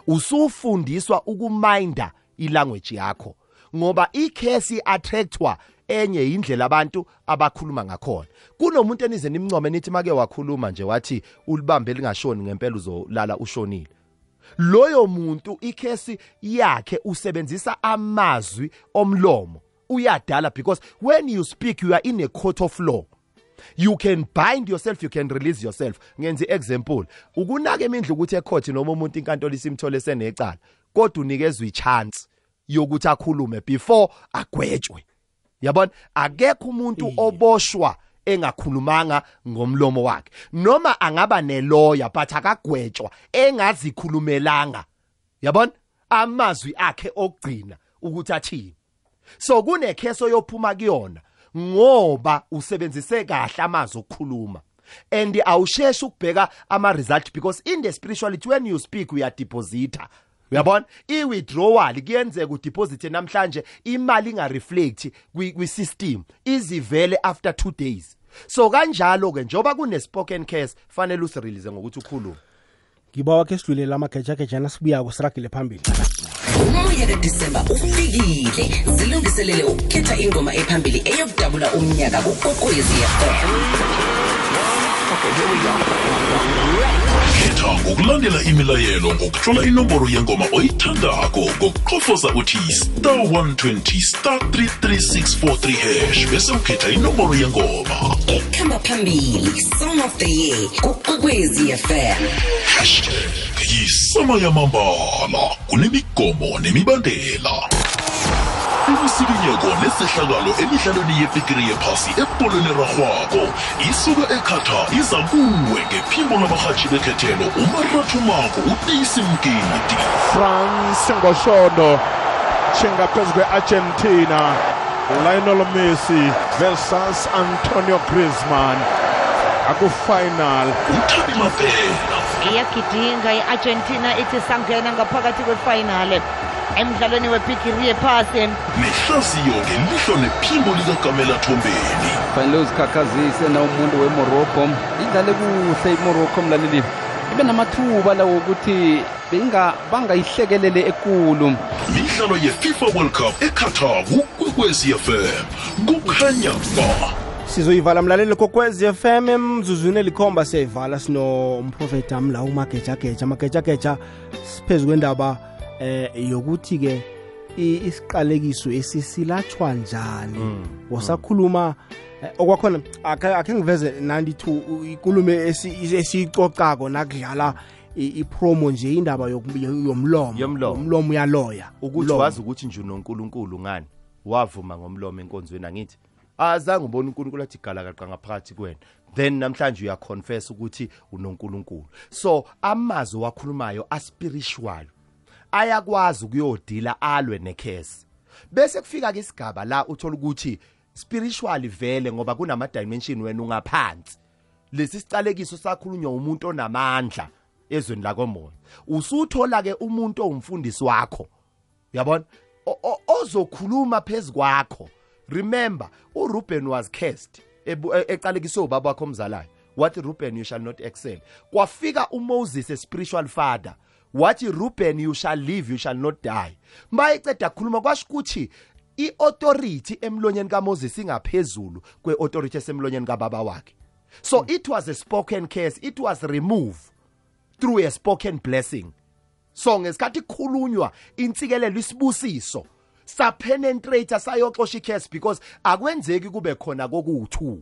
Usufundiswa ukuminda ilanguage yakho ngoba ikhesi attractwa enye indlela abantu abakhuluma ngakhona. Kunomuntu enize nimncome nithi make wakhuluma nje wathi ulibambe lingashoni ngempela uzolala ushonile. Loyo muntu ikhesi yakhe usebenzisa amazwi omlomo uyadala because when you speak you are in a court of law. You can bind yourself you can release yourself. Ngenza example ukunaka emindlu ukuthi ecourt noma umuntu inkantolo isimthole senecala kodwa unikezwe ichance yokuthi akhulume before agwetshwe. Yabona? Akekho umuntu oboshwa engakhulumanga ngomlomo wakhe. Noma angaba nelawyer but akagwetshwa engazikhulumelanga. Yabona? Amazwi akhe okugcina ukuthi athini? So kunekheso yophuma kuyona ngoba usebenzise kahle amazwi okukhuluma. And awusheshi ukubheka ama result because in the spirituality when you speak uya deposita uyabona? I-withdrawal kuyenzeka udeposite namhlanje imali inga reflect kwi system izivele after 2 days. So kanjalo ke njoba kune spoken case fanele usirelease ngokuthi ukhulume ngiba ke sidlulela amagejagejana sibuyako siragile phambili. Umoya kadisemba ufikile. Zilungiselele ukukhetha ingoma ephambili eyokudabula umnyaka kukokwezi khetha ngokulandela imilayelo ngokutlola inomboro yengoma oyithandako ngokuqofoza uthi star 120 star 33643 hash bese ukhetha inomboro yengoma. Ekhamba phambili song of the year kukokwezi fm hashtag yisama yamambala kunemigomo nemibandela imisikinyeko nesehlakalo emidlalweni yebhigiri yephasi ebholweni erarhwako isuka ekhatha iza kuwe ngephimbo labarhatshi bekhethelo umarathumako utisi mgidi. France ngoshono shinga kweargentina kwe-argentina. Lionel messi versus antonio griezmann. Akufinal. Uthabi mabhena iyagidinga i-argentina ithi sangena ngaphakathi kwefinale emdlalweni webhigiri yephasi nehlaziyo ngelihlo nephimbo likagamela thombeni. Fanele uzikhakhazise na umuntu wemorocco. Idlale kuhle imorocco mlaleli. Ibe namathuba lawo ukuthi benga bangayihlekelele ekulu. Midlalo yefifa world cup eqatar kukwekwezi fm kukhanya ba. Sizoyivala mlaleli kokwezi FM emzuzwini elikhomba siyayivala sinomprofeti amla umagejageja. Amagejageja siphezu kwendaba eh yokuthi ke i- isiqalekiso esisilatshwa njani? Wosakhuluma eh, okwakhona akhe akhe ngiveze 92 ikulume esi- esiyicocako nakudlala i- ipromo nje indaba yoku- yomlomo. Yomlomo. umlomo uyaloya. Ukuthi Umlomo. wazi ukuthi nje unonkulunkulu ngani? Wavuma ngomlomo enkonzweni angithi azange ubone uNkulunkulu athi galakaqa ngaphakathi kwena. Then namhlanje uyaconfess ukuthi unonkulunkulu. So amazwi wakhulumayo aspiritual. Ayakwazi ukuyodila alwe necase bese kufika ke isigaba la uthola ukuthi spiritually vele ngoba kunama dimension wena ungaphansi. Lesi sicalekiso sakhulunywa umuntu onamandla ezweni lakomoya. Usuthola ke umuntu ongumfundisi wakho yabona O- o- ozokhuluma phezukwakho remember uRuben was cursed ebu- e- eqalekiswe ubaba wakho omzalayo. Wathi Ruben you shall not excel. Kwafika uMoses a spiritual father wathi Ruben you shall live you shall not die. Mayiceda khuluma kwasho ukuthi iauthority emlonyeni kaMoses ingaphezulu kweauthority esemlonyeni kababa wakhe. So it was a spoken case it was removed through a spoken blessing. So ngesikhathi kukhulunywa intsikelelo isibusiso sapenetrate sayoxosha icase because akwenzeki kube khona kokuwu2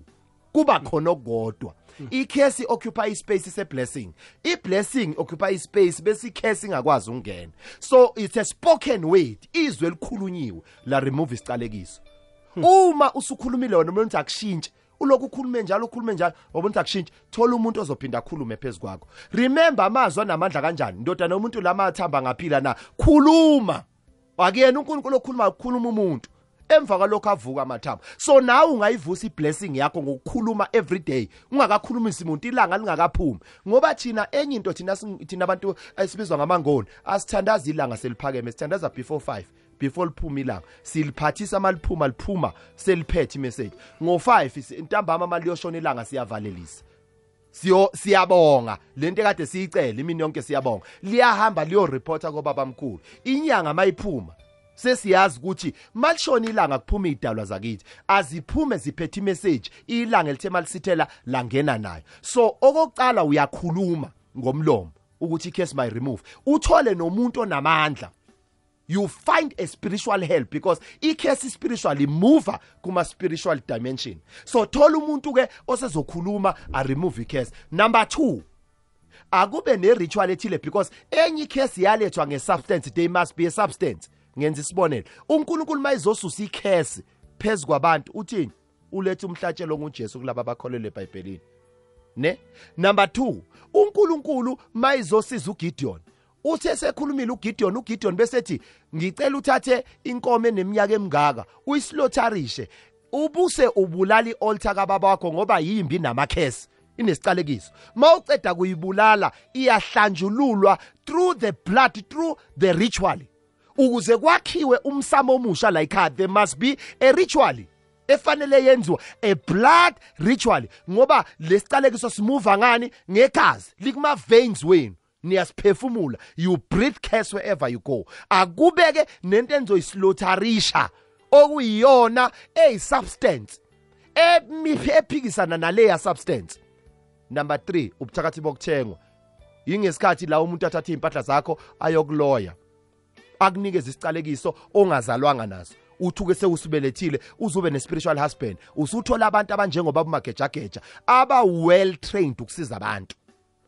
kuba khona okukodwa icase occupy ispace se blessing iblessing occupy ispace bese icase ingakwazi ukungena. So it's a spoken word izwe elikhulunyiwe la remove isicalekiso. Uma usukhulumile wena umuntu akushintshe. Ulokhu ukhulume njalo ukhulume njalo wabona ukuthi akushintshe. Thola umuntu ozophinda akhulume phezu kwakho. Remember amazwi anamandla kanjani? Ndoda nomuntu lamathamba ngaphila na? Khuluma. Akuyena uNkulunkulu okhuluma khuluma umuntu emva kwalokho avuka amathambo. So nawe ungayivusa iblessing yakho ngokukhuluma every day ungakakhulumisi umuntu ilanga lingakaphumi. Ngoba thina enye into thina thina abantu esibizwa ngamangoni asithandaza ilanga seliphakeme sithandaza before 5 before liphuma ilanga. Siliphathisa maliphuma liphuma seliphethe imessage. Ngo5 intambama maliyoshona ilanga siyavalelisa. Siyo siyabonga. Lento ekade siyicela imini yonke siyabonga. Liyahamba liyo reporta kobaba mkhulu inyanga mayiphuma sesiyazi ukuthi malishona ilanga kuphuma idalwa zakithi aziphume ziphethe imessage ilanga elithe malisithela langena nayo. So okokucala uyakhuluma ngomlomo ukuthi icase may remove. Uthole nomuntu onamandla. You find a spiritual help because icase spiritual imova kuma spiritual dimension. So thola umuntu ke osezokhuluma a remove icase. Number 2 akube ne ritual ethile because enye icase yalethwa ngesubstance there must be a substance. Ngenza isibonelo. uNkulunkulu mayizosusa icase phezukwabantu uthini? Ulethe umhlatshelo ngoJesu kulabo abakholelwe eBhayibhelini. Ne? Number 2 uNkulunkulu mayizosiza uGideon. Uthe sekhulumile uGideon uGideon besethi ngicela uthathe inkomo eneminyaka emingaka uyislotharishe ubuse ubulala ialtar kababa wakho ngoba yimbi namakhesi. Inesicalekiso mawuceda kuyibulala iyahlanjululwa through the blood through the ritual. Ukuze kwakhiwe umsamo omusha la ekhaya there must be a ritual efanele yenziwa a blood ritual ngoba lesicalekiso simuva ngani? Ngegazi likuma veins wenu. Niyasiphefumula. You breathe curse wherever you go. Akubeke nento enzoyislotharisha okuyiyona eyisubstance ephikisana naleya substance. Number 3 ubuthakathi bokuthengwa. Yingesikhathi la umuntu athatha impahla zakho ayokuloya. Akunikeze isicalekiso ongazalwanga naso. Uthuke sewusibelethile uzube ne-spiritual husband. Usuthola abantu abanjengoba bumagejageja aba well trained ukusiza abantu.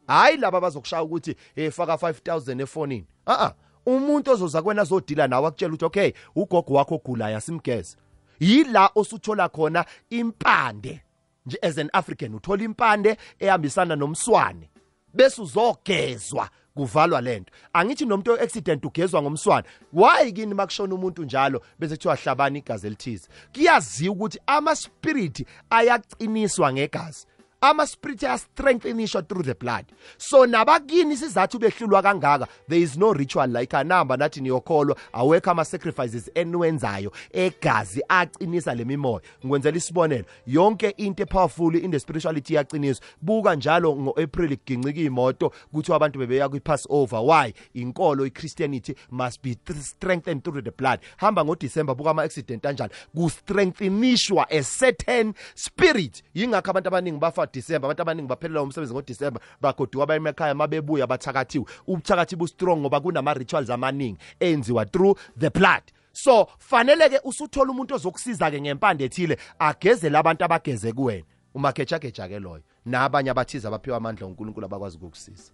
Hayi laba bazokushaya ukuthi hey faka 5000 efonini. A umuntu ozoza kwena azodila nawe akutshela ukuthi okay ugogo wakho ogulayo asimgeze yila osuthola khona impande. Nje as an African uthola impande ehambisana nomswane. Bese uzogezwa kuvalwa lento angithi nomuntu accident ugezwa ngomswane why kini makushona umuntu njalo bese kuthiwa hlabani igazi elithize kuyaziwa ukuthi ama spirit ayaqiniswa ngegazi. Ama spirit ayastrengthenishwa through the blood. So nabakini sizathu behlulwa kangaka. There is no ritual like anamba nathi niyokholwa. Awekho ama sacrifices eniwenzayo egazi aqinisa lemimoya ngikwenzela isibonelo yonke into epowerful in the spirituality yaqiniswa buka njalo ngoApril kugincika imoto kuthi abantu bebeya kwiPassover. Why? Inkolo iChristianity must be th- strengthened through the blood. Hamba ngoDecember buka ama accident kanjalo kustrengthenishwa a certain spirit. Yingakho abantu abaningi bafa December abantu abaningi baphelela umsebenzi ngoDecember bagoduka baye emakhaya mabebuya bathakathiwe ubuthakathi bu strong ngoba kunama rituals amaningi enziwa through the blood. So fanele ke usuthola umuntu ozokusiza ke ngempande ethile agezele abantu abageze kuwena. Umagejageja ke loyo nabanye abathize abaphiwa amandla uNkulunkulu abakwazi ukukusiza.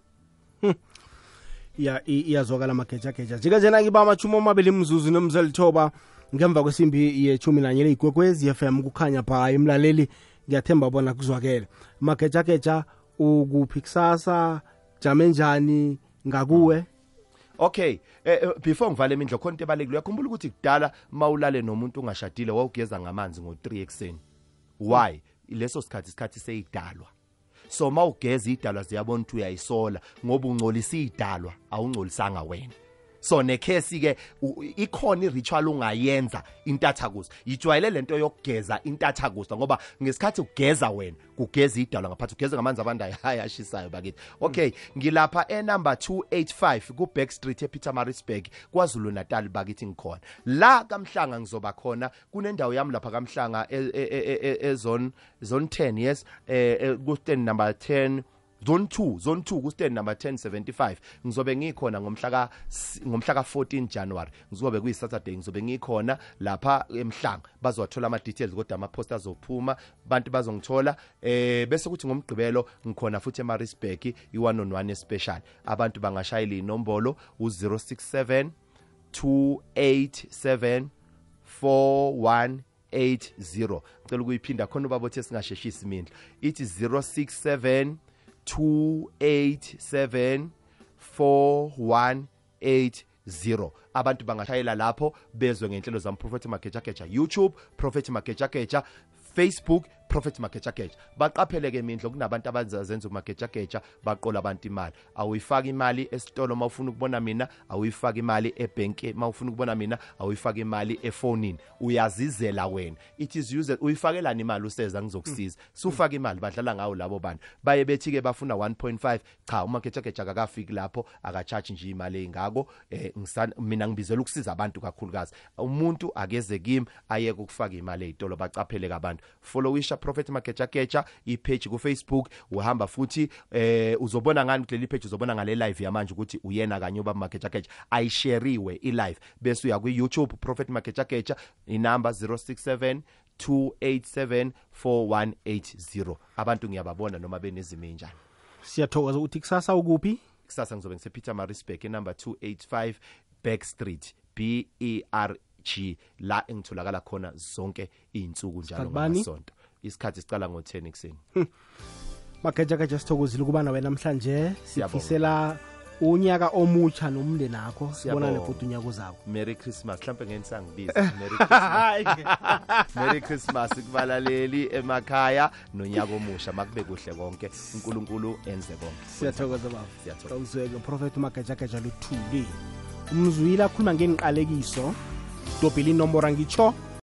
Ya iyazwakala magejageja njike-njena ngiba amachumi amabili mzuzu nomzelithoba ngemva kwesimbi yechumi nanye leyigwekwezi fm kukhanya pha imlaleli ngiyathemba bona kuzwakele magejageja ukuphi kusasa jame njani ngakuwe Okay, eh, eh, before ngivale imindlo khona into ebalekile uyakhumbula ukuthi kudala mawulale nomuntu ungashadile wawugeza ngamanzi ngo3 ekseni. Why? Leso sikhathi isikhathi seyidalwa. So mawugeza idalwa ziyabona ukuthi uyayisola ngoba ungcolisa idalwa awungcolisanga wena. So nekhesi ke ikhona iritual ungayenza intathakusa. Yijwayele lento yokugeza intathakusa ngoba ngesikhathi ugeza wena kugeza idalwa ngaphathi ugeza ngamanzi abandayo hayi ashisayo bakithi. Okay ngilapha enumber 285 ku Back Street epeter marisburg kwaZulu Natal bakithi ngikhona. La kamhlanga ngizoba khona kunendawo yami lapha kamhlanga e- e- e- ezone zone 10 yes? Um eh, stand number 10 zone 2 zone 2 ku stand number 1075 ngizobe ngikhona ngomhla ka-14 January. Ngizobe kuyi Saturday ngizobe ngikhona lapha emhlanga. Bazowathola ama details kodwa ama poster azophuma abantu bazongithola. Eh bese kuthi ngomgqibelo ngikhona futhi eMaritzburg i1 on 1 especial. Abantu bangashayela inombolo u067 287 4180 ngicela ukuyiphinda khona ubaba othe singasheshisi imindla ithi 067 287 4180 abantu bangashayela lapho bezwe ngenhlelo zami Prophet Mageja YouTube Prophet magejageja Facebook Prophet Mageja Geja baqaphele ke mindlo kunabantu abazenza umageja geja baqola abantu imali. Awuyifaki imali esitolo mawufuna ukubona mina awuyifaki imali ebank mawufuna ukubona mina awuyifaki imali efonini. Uyazizela wena. It is used uyifakelani imali useza ngizokusiza? Sufaka imali badlala ngawo labo bantu. Baye bethi ke bafuna 1.5 cha umageja geja akafiki lapho akacharge nje imali engako. Eh ngisana mina ngibizela ukusiza abantu kakhulukazi. Umuntu akeze kimi ayeke ukufaka imali ezitolo bacaphele kabantu. Followisha prophet mageja geja ipage ku Facebook uhamba futhi eh uzobona ngani kuleli page? Uzobona ngale live yamanje ukuthi uyena kanye ubaba mageja geja ayisheriwe i live bese uya ku YouTube prophet mageja geja inamba 067 2874180 abantu ngiyababona noma benezimo enjani siyathokoza ukuthi kusasa ukuphi? Kusasa ngizobe ngise Peter Marisbeck enumber 285 Back Street B E R G. La engitholakala khona zonke izinsuku njalo Sakubani? ngamasonto. Isikhathi sicala ngo10 ekseni magejageja sithokozile ukuba nawe namhlanje. Sifisela unyaka omutsha nomndeni akho sibonane futhi unyaka uzako Merry Christmas. Mhlambe ngeni sangibiza Merry Christmas. [LAUGHS] [LAUGHS] Merry Christmas kubalaleli emakhaya nonyaka omusha. Makube kuhle konke. uNkulunkulu enze konke. Siyathokoza baba. Uprofethi umagejageja luthuli. Umzwile akhuluma ngeniqalekiso dobhile inombora ngitsho